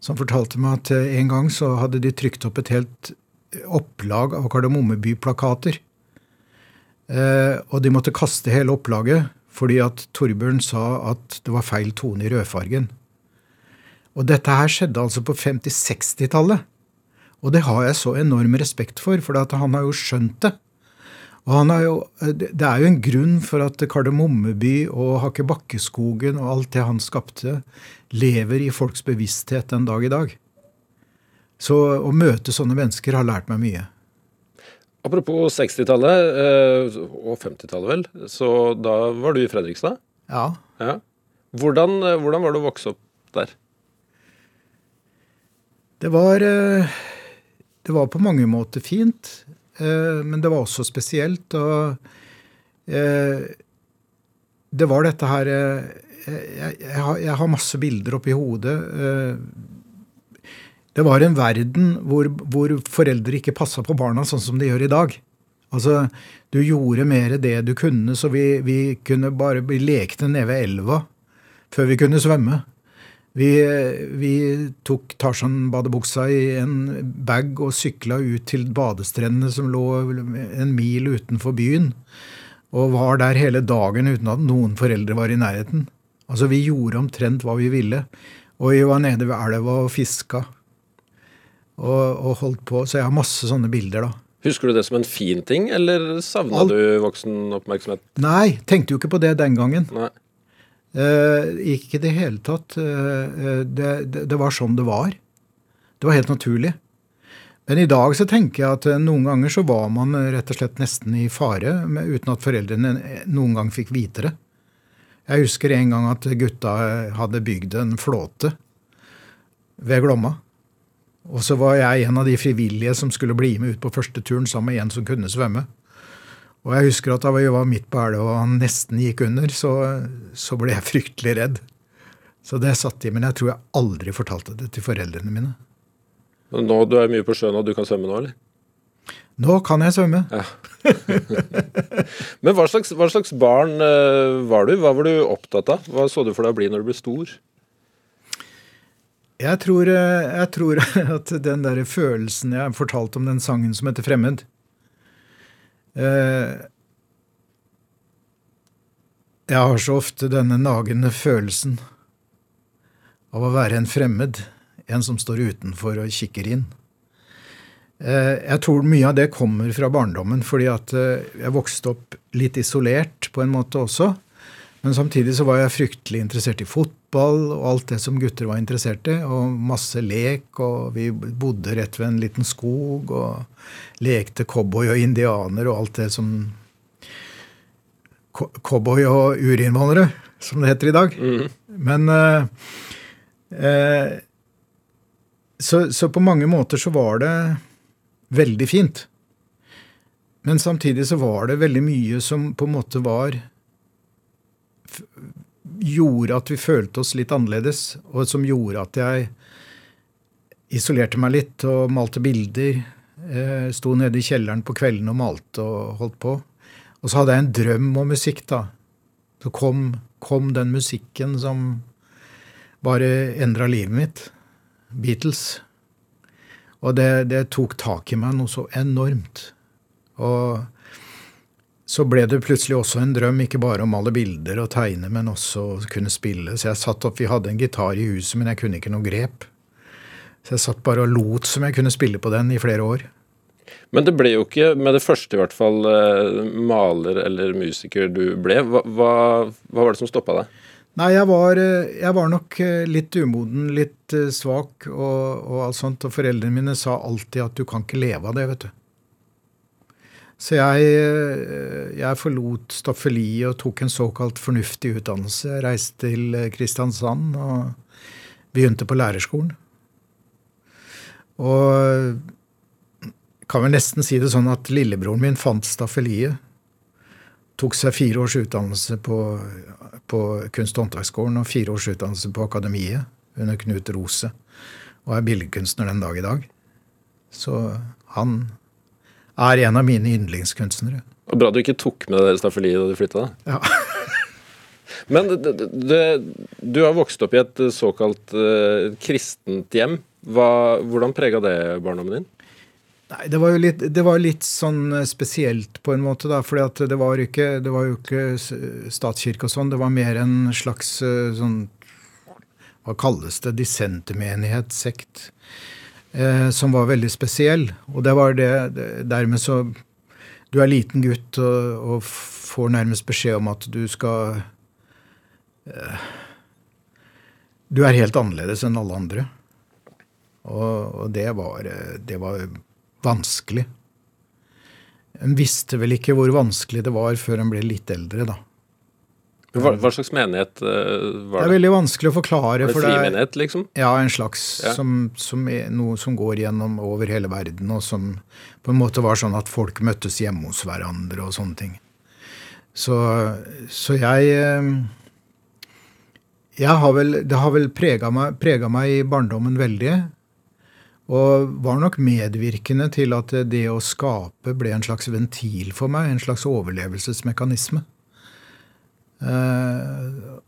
Som fortalte meg at uh, en gang så hadde de trykt opp et helt opplag av Kardemommeby-plakater. Uh, og de måtte kaste hele opplaget fordi at Torbjørn sa at det var feil tone i rødfargen. Og dette her skjedde altså på 50-60-tallet. Og det har jeg så enorm respekt for, for han har jo skjønt det. Og jo, Det er jo en grunn for at Kardemommeby og Hakkebakkeskogen og alt det han skapte, lever i folks bevissthet den dag i dag. Så å møte sånne mennesker har lært meg mye. Apropos 60-tallet, eh, og 50-tallet vel, så da var du i Fredrikstad? Ja. ja. Hvordan, eh, hvordan var det å vokse opp der? Det var eh, det var på mange måter fint, eh, men det var også spesielt. Og eh, det var dette her eh, jeg, har, masse bilder oppi hodet. Det var en verden hvor, hvor foreldre ikke passa på barna sånn som de gjør i dag. Altså, Du gjorde mer det du kunne, så vi, vi kunne bare bli lekne nede ved elva før vi kunne svømme. Vi, vi tok Tarzan-badebuksa i en bag og sykla ut til badestrendene som lå en mil utenfor byen. Og var der hele dagen uten at noen foreldre var i nærheten. Altså, vi gjorde omtrent hva vi ville. Og vi var nede ved elva og fiska. Og, og, holdt på. Så jeg har masse sånne bilder, da. Husker du det som en fin ting, eller savna du voksen oppmerksomhet? Nei, tenkte jo ikke på det den gangen. Nei. Uh, ikke i det hele tatt. Uh, det, det, det, var sånn det var. Det var helt naturlig. Men i dag så tenker jeg at noen ganger så var man rett og slett nesten i fare uten at foreldrene noen gang fikk vite det. Jeg husker en gang at gutta hadde bygd en flåte ved Glomma. Og så var jeg en av de frivillige som skulle bli med ut på første turen sammen med en som kunne svømme. Og jeg husker at da vi var midt på elva og han nesten gikk under, så, så ble jeg fryktelig redd. Så det satt i, men jeg tror jeg aldri fortalte det til foreldrene mine. Nå Du er mye på sjøen og du kan svømme nå, eller? Nå kan jeg svømme. Ja. Men hva slags, hva slags, barn uh, var du? Hva var du opptatt av? Hva så du for deg å bli når du ble stor? Jeg tror, eh, jeg tror at den der følelsen jeg fortalte om den sangen som heter 'Fremmed' Jeg har så ofte denne nagende følelsen av å være en fremmed, en som står utenfor og kikker inn. Eh, jeg tror mye av det kommer fra barndommen, fordi at eh, jeg vokste opp litt isolert på en måte også. Men samtidig så var jeg fryktelig interessert i fotball og alt det som gutter var interessert i. Og masse lek, og vi bodde rett ved en liten skog og lekte cowboy og indianer og alt det som Cowboy og urinnvånere, som det heter i dag. Mm. Men eh, eh, så, så på mange måter så var det veldig fint. Men samtidig så var det veldig mye som på en måte var Gjorde at vi følte oss litt annerledes, og som gjorde at jeg isolerte meg litt og malte bilder. Eh, sto nede i kjelleren på kvelden og malte og holdt på. Og så hadde jeg en drøm om musikk, da. Så kom, kom den musikken som bare endra livet mitt. Beatles. Og det, det, tok tak i meg noe så enormt. Og så ble det plutselig også en drøm, ikke bare å male bilder og tegne, men også å kunne spille. Så jeg satt opp, Vi hadde en gitar i huset, men jeg kunne ikke noe grep. Så jeg satt bare og lot som jeg kunne spille på den i flere år. Men det ble jo ikke, med det første i hvert fall, eh, maler eller musiker du ble. Hva, hva, hva var det som stoppa deg? Nei, jeg var, eh, jeg var, nok eh, litt umoden, litt svak og, og alt sånt. Og foreldrene mine sa alltid at du kan ikke leve av det, vet du. Så jeg, jeg forlot staffeliet og tok en såkalt fornuftig utdannelse. Jeg reiste til Kristiansand og begynte på lærerskolen. Og kan vel nesten si det sånn at lillebroren min fant staffeliet. Tok seg fire års utdannelse på på Kunst- og håndverksskolen og fire års utdannelse på Akademiet under Knut Rose. Og er billedkunstner den dag i dag. Så han er en av mine yndlingskunstnere. Og Bra du ikke tok med deg staffeliet da du flytta? Ja. Men det, det, du har vokst opp i et såkalt uh, kristent hjem. Hva, hvordan prega det barndommen din? Nei, det var jo litt, det var litt sånn eh, spesielt på en måte, da. For det, var det var jo ikke statskirke og sånn. Det var mer en slags eh, sånn Hva kalles det? Dissentermenighet, sekt. Eh, som var veldig spesiell. Og det var det, det Dermed så Du er liten gutt og, og, får nærmest beskjed om at du skal eh, Du er helt annerledes enn alle andre. Og, og det var, eh, det var vanskelig. En visste vel ikke hvor vanskelig det var før en ble litt eldre, da. Hva, hva slags menighet uh, var det? Det er veldig vanskelig å forklare. For det frimenighet, liksom? Ja, en slags. Ja. Som, som noe som går gjennom over hele verden, og som på en måte var sånn at folk møttes hjemme hos hverandre og sånne ting. Så, så jeg eh, jeg har vel, Det har vel prega meg, meg, i barndommen veldig. Og var nok medvirkende til at det å skape ble en slags ventil for meg, en slags overlevelsesmekanisme. Uh,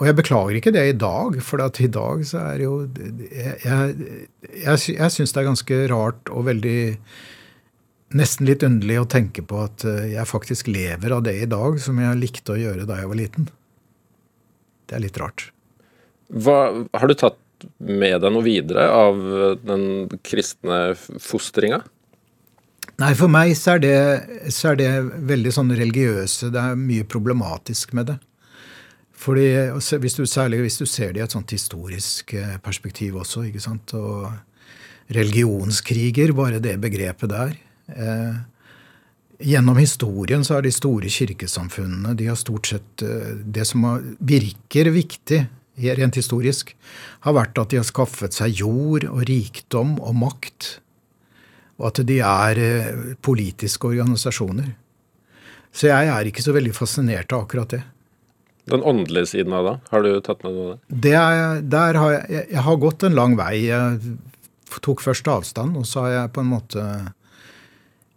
og jeg beklager ikke det i dag, for at i dag så er det jo Jeg, jeg, jeg, jeg syns det er ganske rart og veldig Nesten litt underlig å tenke på at eh, jeg faktisk lever av det i dag som jeg likte å gjøre da jeg var liten. Det er litt rart. Hva, har du tatt med deg noe videre av den kristne fostringa? Nei, for meg så er, det, så er det veldig sånn religiøse. Det er mye problematisk med det. Fordi, hvis du, Særlig hvis du ser det i et sånt historisk eh, perspektiv også. ikke sant? Og religionskriger, bare det begrepet der. Eh, gjennom historien så har de store kirkesamfunnene de har stort sett eh, Det som virker viktig rent historisk, har vært at de har skaffet seg jord og rikdom og makt. Og at de er eh, politiske organisasjoner. Så jeg er ikke så veldig fascinert av akkurat det. Den åndelige siden av det, har du tatt med noe av det? det er, der har jeg, jeg, har gått en lang vei. Jeg tok først avstand, og så har jeg på en måte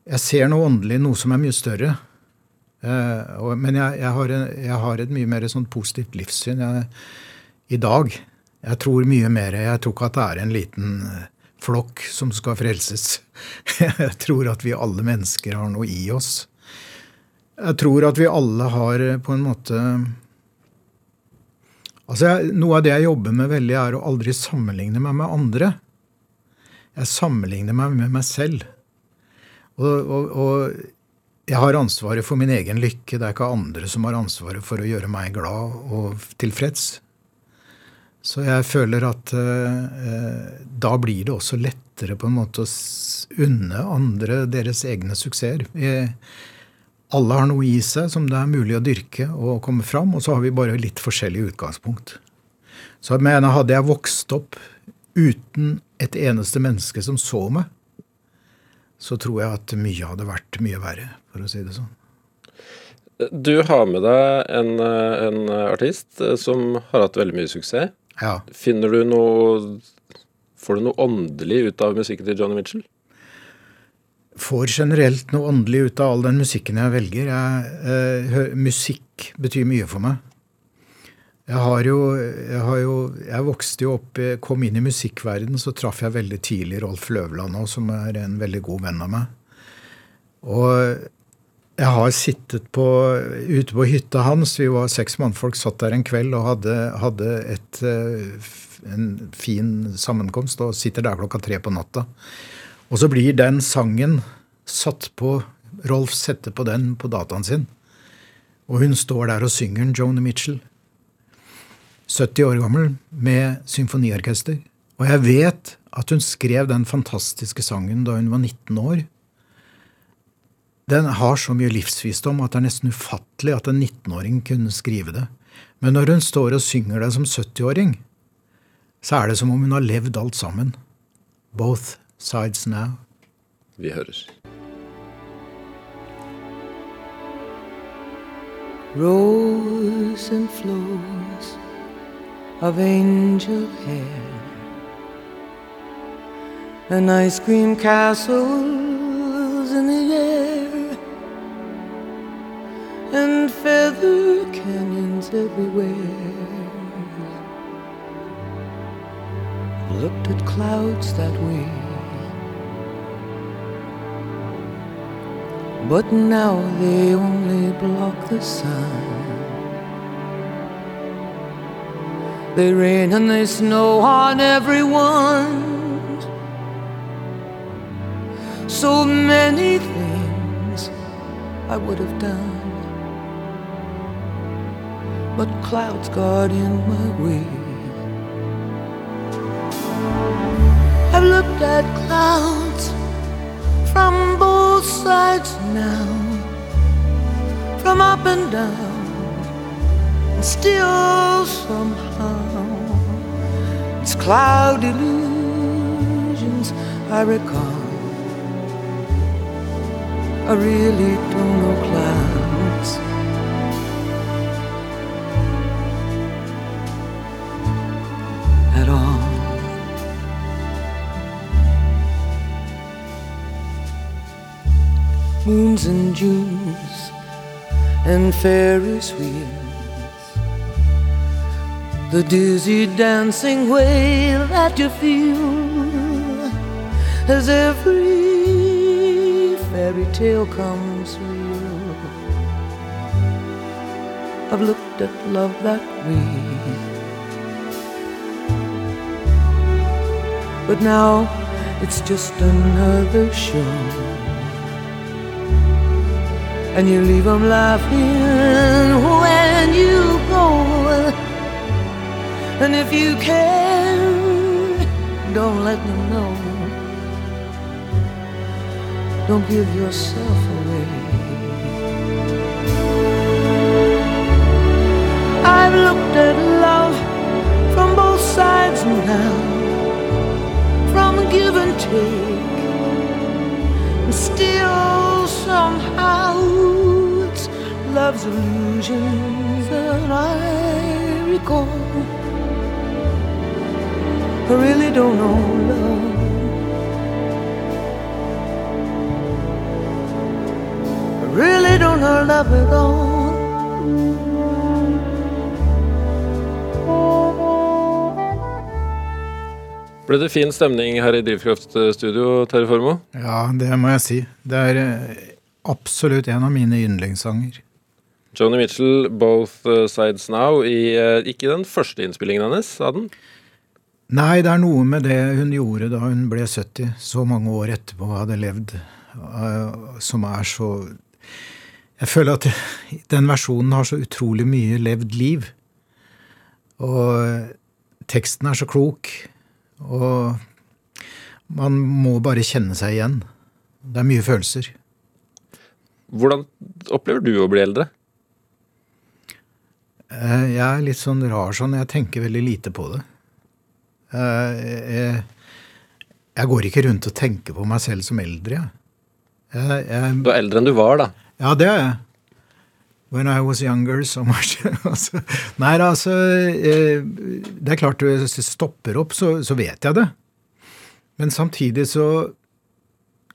Jeg ser noe åndelig, noe som er mye større. Eh, men jeg, jeg, har jeg, har et mye mer sånn positivt livssyn jeg, i dag. Jeg tror mye mer Jeg tror ikke at det er en liten flokk som skal frelses. Jeg tror at vi alle mennesker har noe i oss. Jeg tror at vi alle har eh, på en måte Altså, Noe av det jeg jobber med veldig, er å aldri sammenligne meg med andre. Jeg sammenligner meg med meg selv. Og, og, og, jeg har ansvaret for min egen lykke. Det er ikke andre som har ansvaret for å gjøre meg glad og tilfreds. Så jeg føler at eh, da blir det også lettere på en måte å unne andre deres egne suksesser. Alle har noe i seg som det er mulig å dyrke og komme fram, og så har vi bare litt forskjellig utgangspunkt. Så jeg mener, hadde jeg vokst opp uten et eneste menneske som så meg, så tror jeg at mye hadde vært mye verre, for å si det sånn. Du har med deg en, en artist som har hatt veldig mye suksess. Ja. Finner du noe Får du noe åndelig ut av musikken til Johnny Mitchell? får generelt noe åndelig ut av all den musikken jeg velger. Jeg, eh, musikk betyr mye for meg. Jeg har jo, jeg har jo Jeg vokste jo opp Kom inn i musikkverden, så traff jeg veldig tidlig Rolf Løvland òg, som er en veldig god venn av meg. Og jeg har sittet på, ute på hytta hans, vi var seks mannfolk, satt der en kveld og hadde, hadde et, eh, en fin sammenkomst, og sitter der klokka tre på natta. Og så blir den sangen satt på Rolf setter på den på dataen sin. Og hun står der og synger den, Joni Mitchell. 70 år gammel, med symfoniorkester. Og jeg vet at hun skrev den fantastiske sangen da hun var 19 år. Den har så mye livsvisdom at det er nesten ufattelig at en 19-åring kunne skrive det. Men når hun står og synger det som 70-åring, så er det som om hun har levd alt sammen. Both sides now. Vi høres. Rose and flows of angel hair and ice cream castles in the air and feather canyons everywhere. Looked at clouds that way. But now they only block the sun. They rain and they snow on everyone. So many things I would have done. But clouds got in my way. I've looked at clouds from both sides now, from up and down, and still somehow it's cloud illusions I recall. I really don't know clouds. Moons and Junes and Ferris wheels. The dizzy dancing way that you feel as every fairy tale comes real. I've looked at love that way. But now it's just another show and you leave them laughing when you go. And if you can, don't let them know. Don't give yourself away. I've looked at love from both sides now, from give and take, and still somehow it's love's illusions that I recall. I really don't know love. I really don't know love at all. Ble det fin stemning her i Drivkraftstudio, Terje Formoe? Ja, det må jeg si. Det er eh, absolutt en av mine yndlingssanger. Joni Mitchell, 'Both uh, Sides Now', i eh, ikke den første innspillingen hennes av den. Nei, det er noe med det hun gjorde da hun ble 70, så mange år etterpå hadde levd, eh, som er så Jeg føler at den versjonen har så utrolig mye levd liv. Og teksten er så klok, og man må bare kjenne seg igjen. Det er mye følelser. Hvordan opplever du å bli eldre? Eh, Jeg er litt sånn rar sånn. Jeg tenker veldig lite på det. Eh, Jeg, jeg går ikke rundt og tenker på meg selv som eldre, jeg, jeg Du er eldre enn du var, da. ja, det er jeg. When I was younger, so much. Altså, Nei, altså eh, Det er klart, hvis det stopper opp, så, så vet jeg det. Men samtidig så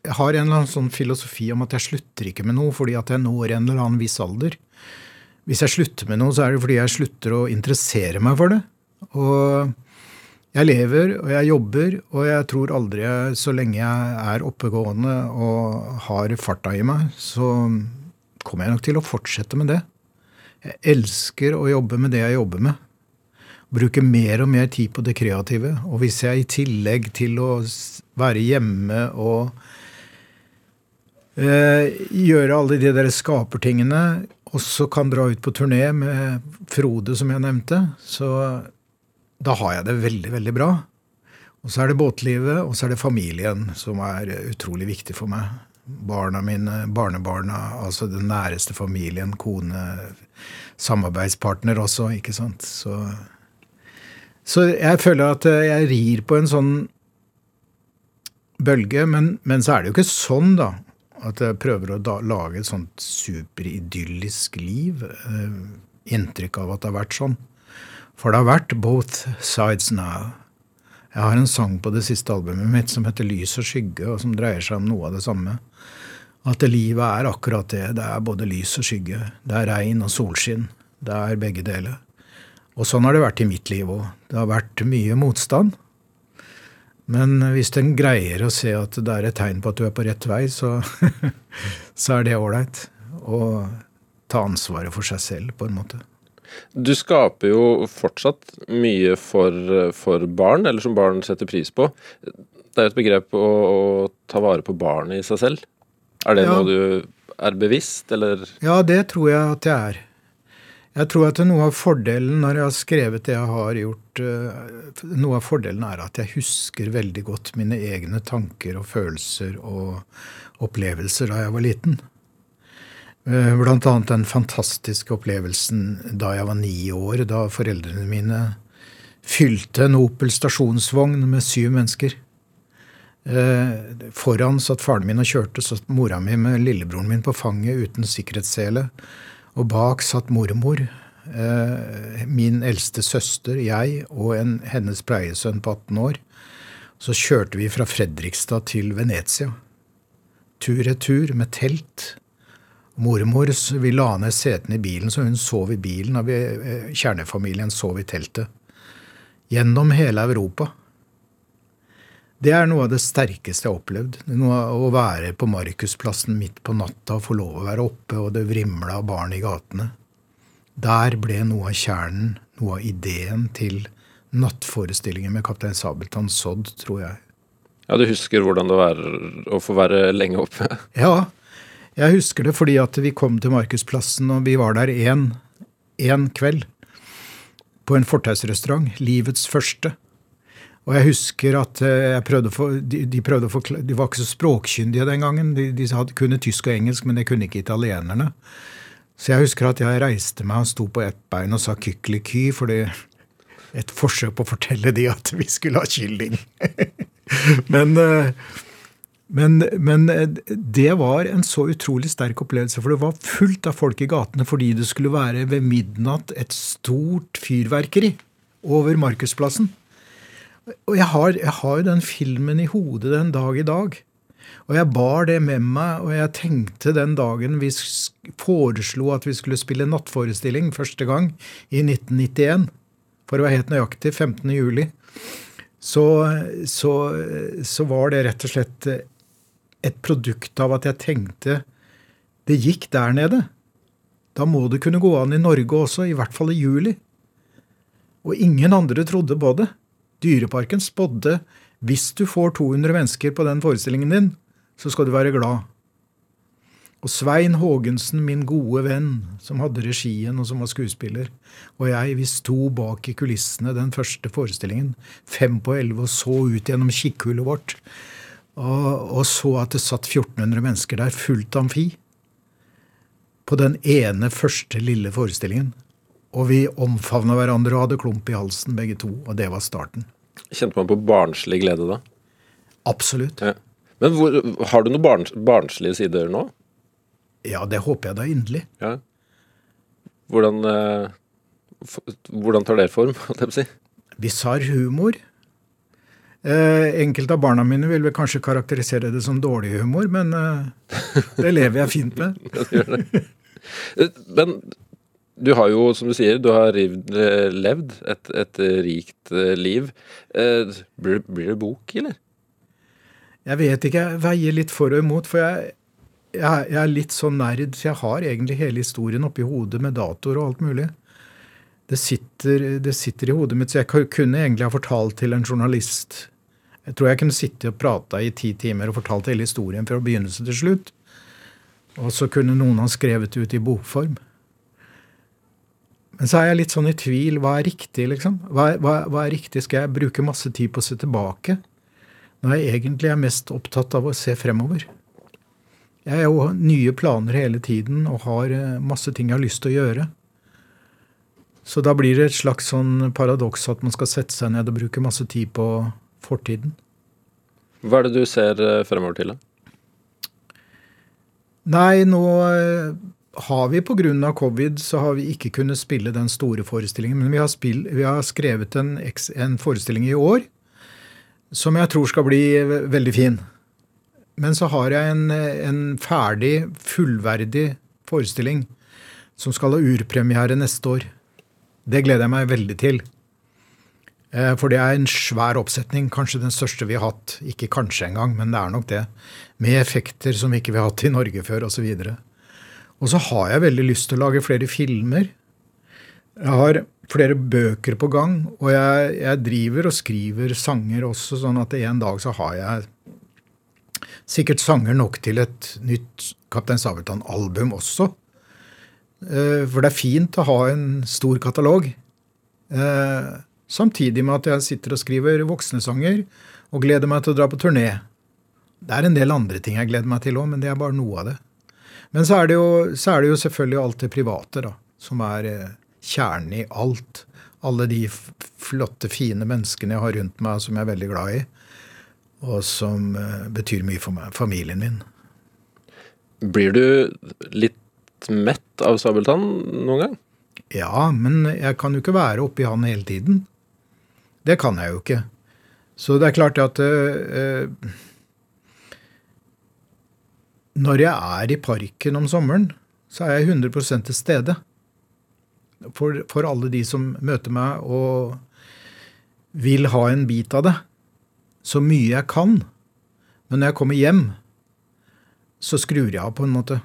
Jeg har en eller annen sånn filosofi om at jeg slutter ikke med noe fordi at jeg når en eller annen viss alder. Hvis jeg slutter med noe, så er det fordi jeg slutter å interessere meg for det. Og jeg lever, og jeg jobber, og jeg tror aldri så lenge jeg er oppegående og har farta i meg, så kommer jeg nok til å fortsette med det. Jeg elsker å jobbe med det jeg jobber med. Bruke mer og mer tid på det kreative. Og hvis jeg i tillegg til å være hjemme og eh, gjøre alle de der skapertingene, også kan dra ut på turné med Frode, som jeg nevnte, så da har jeg det veldig, veldig bra. Og så er det båtlivet, og så er det familien, som er utrolig viktig for meg. Barna mine, barnebarna, altså den næreste familien, kone, samarbeidspartner også, ikke sant. Så, så jeg føler at eh, jeg rir på en sånn bølge, men, men så er det jo ikke sånn, da. At jeg prøver å da, lage et sånt superidyllisk liv. Eh, inntrykk av at det har vært sånn. For det har vært both sides now. Jeg har en sang på det siste albumet mitt som heter Lys og skygge, og som dreier seg om noe av det samme. At livet er akkurat det. Det er både lys og skygge. Det er regn og solskinn. Det er begge deler. Og sånn har det vært i mitt liv òg. Det har vært mye motstand. Men hvis en greier å se at det er et tegn på at du er på rett vei, så, så er det ålreit. Å ta ansvaret for seg selv, på en måte. Du skaper jo fortsatt mye for, for barn, eller som barn setter pris på. Det er jo et begrep å, å ta vare på barnet i seg selv. Er det Ja. noe du er bevisst, eller Ja, det tror jeg at jeg er. Jeg tror at noe av fordelen når jeg har skrevet det jeg har gjort eh, Noe av fordelen er at jeg husker veldig godt mine egne tanker og følelser og opplevelser da jeg var liten. Eh, annet den fantastiske opplevelsen da jeg var ni år, da foreldrene mine fylte en Opel stasjonsvogn med syv mennesker. Eh, Foran satt faren min og kjørte, satt mora mi med lillebroren min på fanget uten sikkerhetssele. Og bak satt mormor, eh, min eldste søster, jeg og en, hennes pleiesønn på 18 år. Så kjørte vi fra Fredrikstad til Venezia. Tur-retur med telt. Mormor vi la ned setene i bilen, så hun sov i bilen. Og vi, eh, kjernefamilien sov i teltet. Gjennom hele Europa. Det er noe av det sterkeste jeg har opplevd. Å være på Markusplassen midt på natta og få lov å være oppe, og det vrimla av barn i gatene. Der ble noe av kjernen, noe av ideen til nattforestillingen med Kaptein Sabeltann sådd, tror jeg. Ja, du husker hvordan det var å få være lenge oppe? Ja, jeg husker det fordi at vi kom til Markusplassen, og vi var der én kveld. På en fortausrestaurant. Livets første. Og jeg husker at eh, jeg prøvde få, de, de, prøvde forkla- de var ikke så språkkyndige den gangen. De, de hadde, kunne tysk og engelsk, men det kunne ikke italienerne. Så jeg husker at jeg reiste meg og sto på ett bein og sa kykeliky, fordi et forsøk på å fortelle de at vi skulle ha kylling. men, eh, Men, men det var en så utrolig sterk opplevelse, for det var fullt av folk i gatene fordi det skulle være ved midnatt et stort fyrverkeri over Markusplassen. Og jeg har, jeg har jo den filmen i hodet den dag i dag. Og jeg bar det med meg, og jeg tenkte den dagen vi foreslo at vi skulle spille nattforestilling første gang i 1991, for å være helt nøyaktig 15. juli, så, så, så var det rett og slett et produkt av at jeg tenkte det gikk der nede. Da må det kunne gå an i Norge også, i hvert fall i juli. Og ingen andre trodde på det. Dyreparken spådde hvis du får 200 mennesker på den forestillingen din, så skal du være glad. Og Svein Haagensen, min gode venn, som hadde regien og som var skuespiller, og jeg, vi sto bak i kulissene den første forestillingen, fem på elleve, og så ut gjennom kikkhullet vårt, og, og så at det satt 1400 mennesker der, fullt amfi, på den ene første lille forestillingen. Og vi omfavna hverandre og hadde klump i halsen, begge to, og det var starten. Kjente man på barnslig glede da? Absolutt. Ja. Men hvor, har du noen barns, barnslige sider nå? Ja, det håper jeg da inderlig. Ja. Hvordan, eh, hvordan tar det form, holdt jeg på å si? Bisarr humor. Eh, enkelte av barna mine vil vel kanskje karakterisere det som dårlig humor, men eh, det lever jeg fint med. Men du har jo, som du sier, du har eh, levd et, et, rikt liv. Blir, blir det bok, eller? Jeg vet ikke. Jeg veier litt for og imot. For jeg, jeg, jeg er litt sånn nerd, så jeg har egentlig hele historien oppi hodet med datoer og alt mulig. Det sitter, det sitter, i hodet mitt, så jeg kunne egentlig ha fortalt til en journalist Jeg tror jeg kunne sitte og prata i ti timer og fortalt hele historien fra begynnelse til slutt. Og så kunne noen ha skrevet det ut i bokform. Men så er jeg litt sånn i tvil. Hva er riktig, liksom? Hva, hva, hva er riktig? Skal jeg bruke masse tid på å se tilbake? Når jeg egentlig er mest opptatt av å se fremover. Jeg har jo nye planer hele tiden og har eh, masse ting jeg har lyst til å gjøre. Så da blir det et slags sånn paradoks at man skal sette seg ned og bruke masse tid på fortiden. Hva er det du ser eh, fremover til, da? Nei, nå eh, har vi pga. covid så har vi ikke kunnet spille den store forestillingen. Men vi har, spill, vi har skrevet en, en forestilling i år som jeg tror skal bli veldig fin. Men så har jeg en, en ferdig, fullverdig forestilling som skal ha urpremiere neste år. Det gleder jeg meg veldig til. Eh, for det er en svær oppsetning, kanskje den største vi har hatt. Ikke kanskje engang, men det er nok det. Med effekter som vi ikke har hatt i Norge før, osv. Og, og så har jeg veldig lyst til å lage flere filmer. Jeg har flere bøker på gang, og jeg, jeg, driver og skriver sanger også, sånn at en dag så har jeg sikkert sanger nok til et nytt Kaptein Sabeltann-album også. Eh, for det er fint å ha en stor katalog. Eh, samtidig med at jeg sitter og skriver voksnesanger og gleder meg til å dra på turné. Det er en del andre ting jeg gleder meg til òg, men det er bare noe av det. Men så er det jo, er det jo selvfølgelig alt det private, da, som er eh, kjernen i alt. Alle de flotte, fine menneskene jeg har rundt meg som jeg er veldig glad i. Og som betyr mye for meg. Familien min. Blir du litt mett av Sabeltann noen gang? Ja, men jeg kan jo ikke være oppi han hele tiden. Det kan jeg jo ikke. Så det er klart at uh, Når jeg er i parken om sommeren, så er jeg 100 til stede for, for, alle de som møter meg og vil ha en bit av det. Så mye jeg kan. Men når jeg kommer hjem, så skrur jeg av på en måte.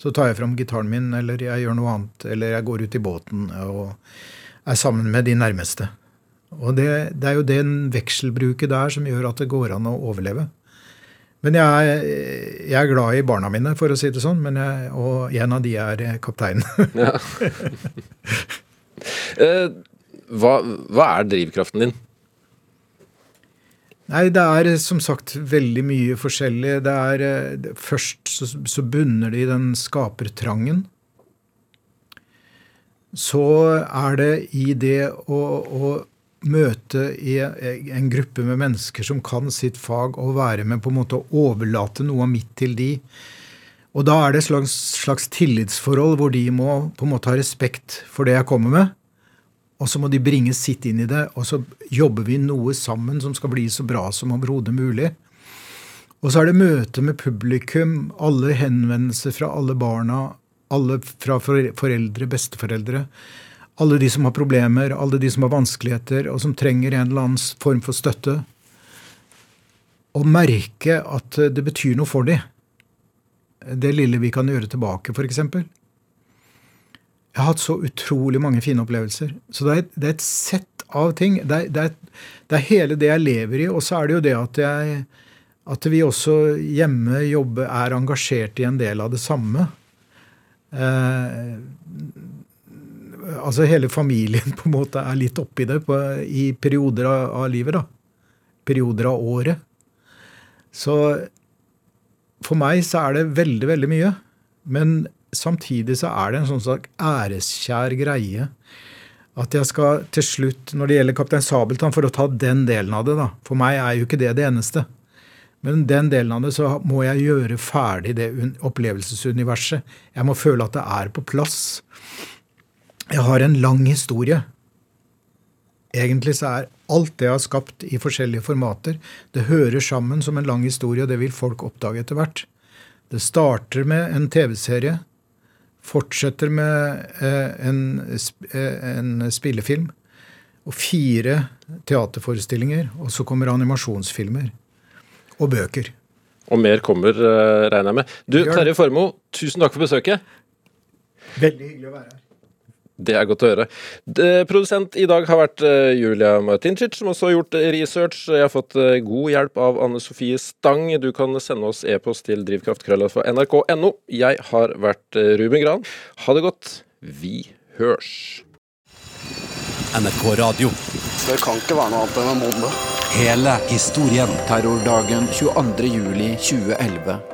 Så tar jeg fram gitaren min, eller jeg gjør noe annet, eller jeg går ut i båten og er sammen med de nærmeste. Og det, det er jo den vekselbruket der som gjør at det går an å overleve. Men jeg er, jeg er, glad i barna mine, for å si det sånn. Jeg, og en av de er kapteinen. ja. Eh, hva, hva, er drivkraften din? Nei, det er som sagt veldig mye forskjellig. Det er, eh, først så, så bunner det i den skapertrangen. Så er det i det å, å møte i en gruppe med mennesker som kan sitt fag, og være med på en måte å overlate noe av mitt til de. Og da er det et slags, slags tillitsforhold hvor de må på en måte ha respekt for det jeg kommer med. Og så må de bringe sitt inn i det, og så jobber vi noe sammen som skal bli så bra som overhodet mulig. Og så er det møte med publikum, alle henvendelser fra alle barna, alle fra foreldre, besteforeldre. Alle de som har problemer, alle de som har vanskeligheter, og som trenger en eller annen form for støtte. Og merke at det betyr noe for dem. Det lille vi kan gjøre tilbake, f.eks. Jeg har hatt så utrolig mange fine opplevelser. Så det er, det er et sett av ting. Det er, det, er, det er, hele det jeg lever i. Og så er det jo det at jeg at vi også hjemme jobber, er engasjert i en del av det samme. Eh, altså hele familien på en måte er litt oppi det på, i perioder av, av, livet. da. Perioder av året. Så for meg så er det veldig, veldig mye. Men samtidig så er det en sånn slags æreskjær greie. At jeg skal til slutt, når det gjelder Kaptein Sabeltann, for å ta den delen av det, da. For meg er jo ikke det det eneste. Men den delen av det så må jeg gjøre ferdig det opplevelsesuniverset. Jeg må føle at det er på plass. Jeg har en lang historie. Egentlig så er alt det jeg har skapt i forskjellige formater, det hører sammen som en lang historie, og det vil folk oppdage etter hvert. Det starter med en TV-serie, fortsetter med eh, en, eh, en spillefilm og fire teaterforestillinger, og så kommer animasjonsfilmer. Og bøker. Og mer kommer, uh, regner jeg med. Du, Terje Formoe, tusen takk for besøket. Veldig hyggelig å være her. Det er godt å høre. De, produsent i dag har vært uh, Julia Martincic, som også har gjort research. Jeg har fått uh, god hjelp av Anne Sofie Stang. Du kan sende oss e-post til drivkraftkrølla fra nrk.no. Jeg har vært Ruben Gran. Ha det godt. Vi hørs. NRK Radio. Det kan ikke være noe annet enn en bombe. Hele historien. Terrordagen 22.07.2011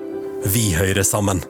Vi hører sammen.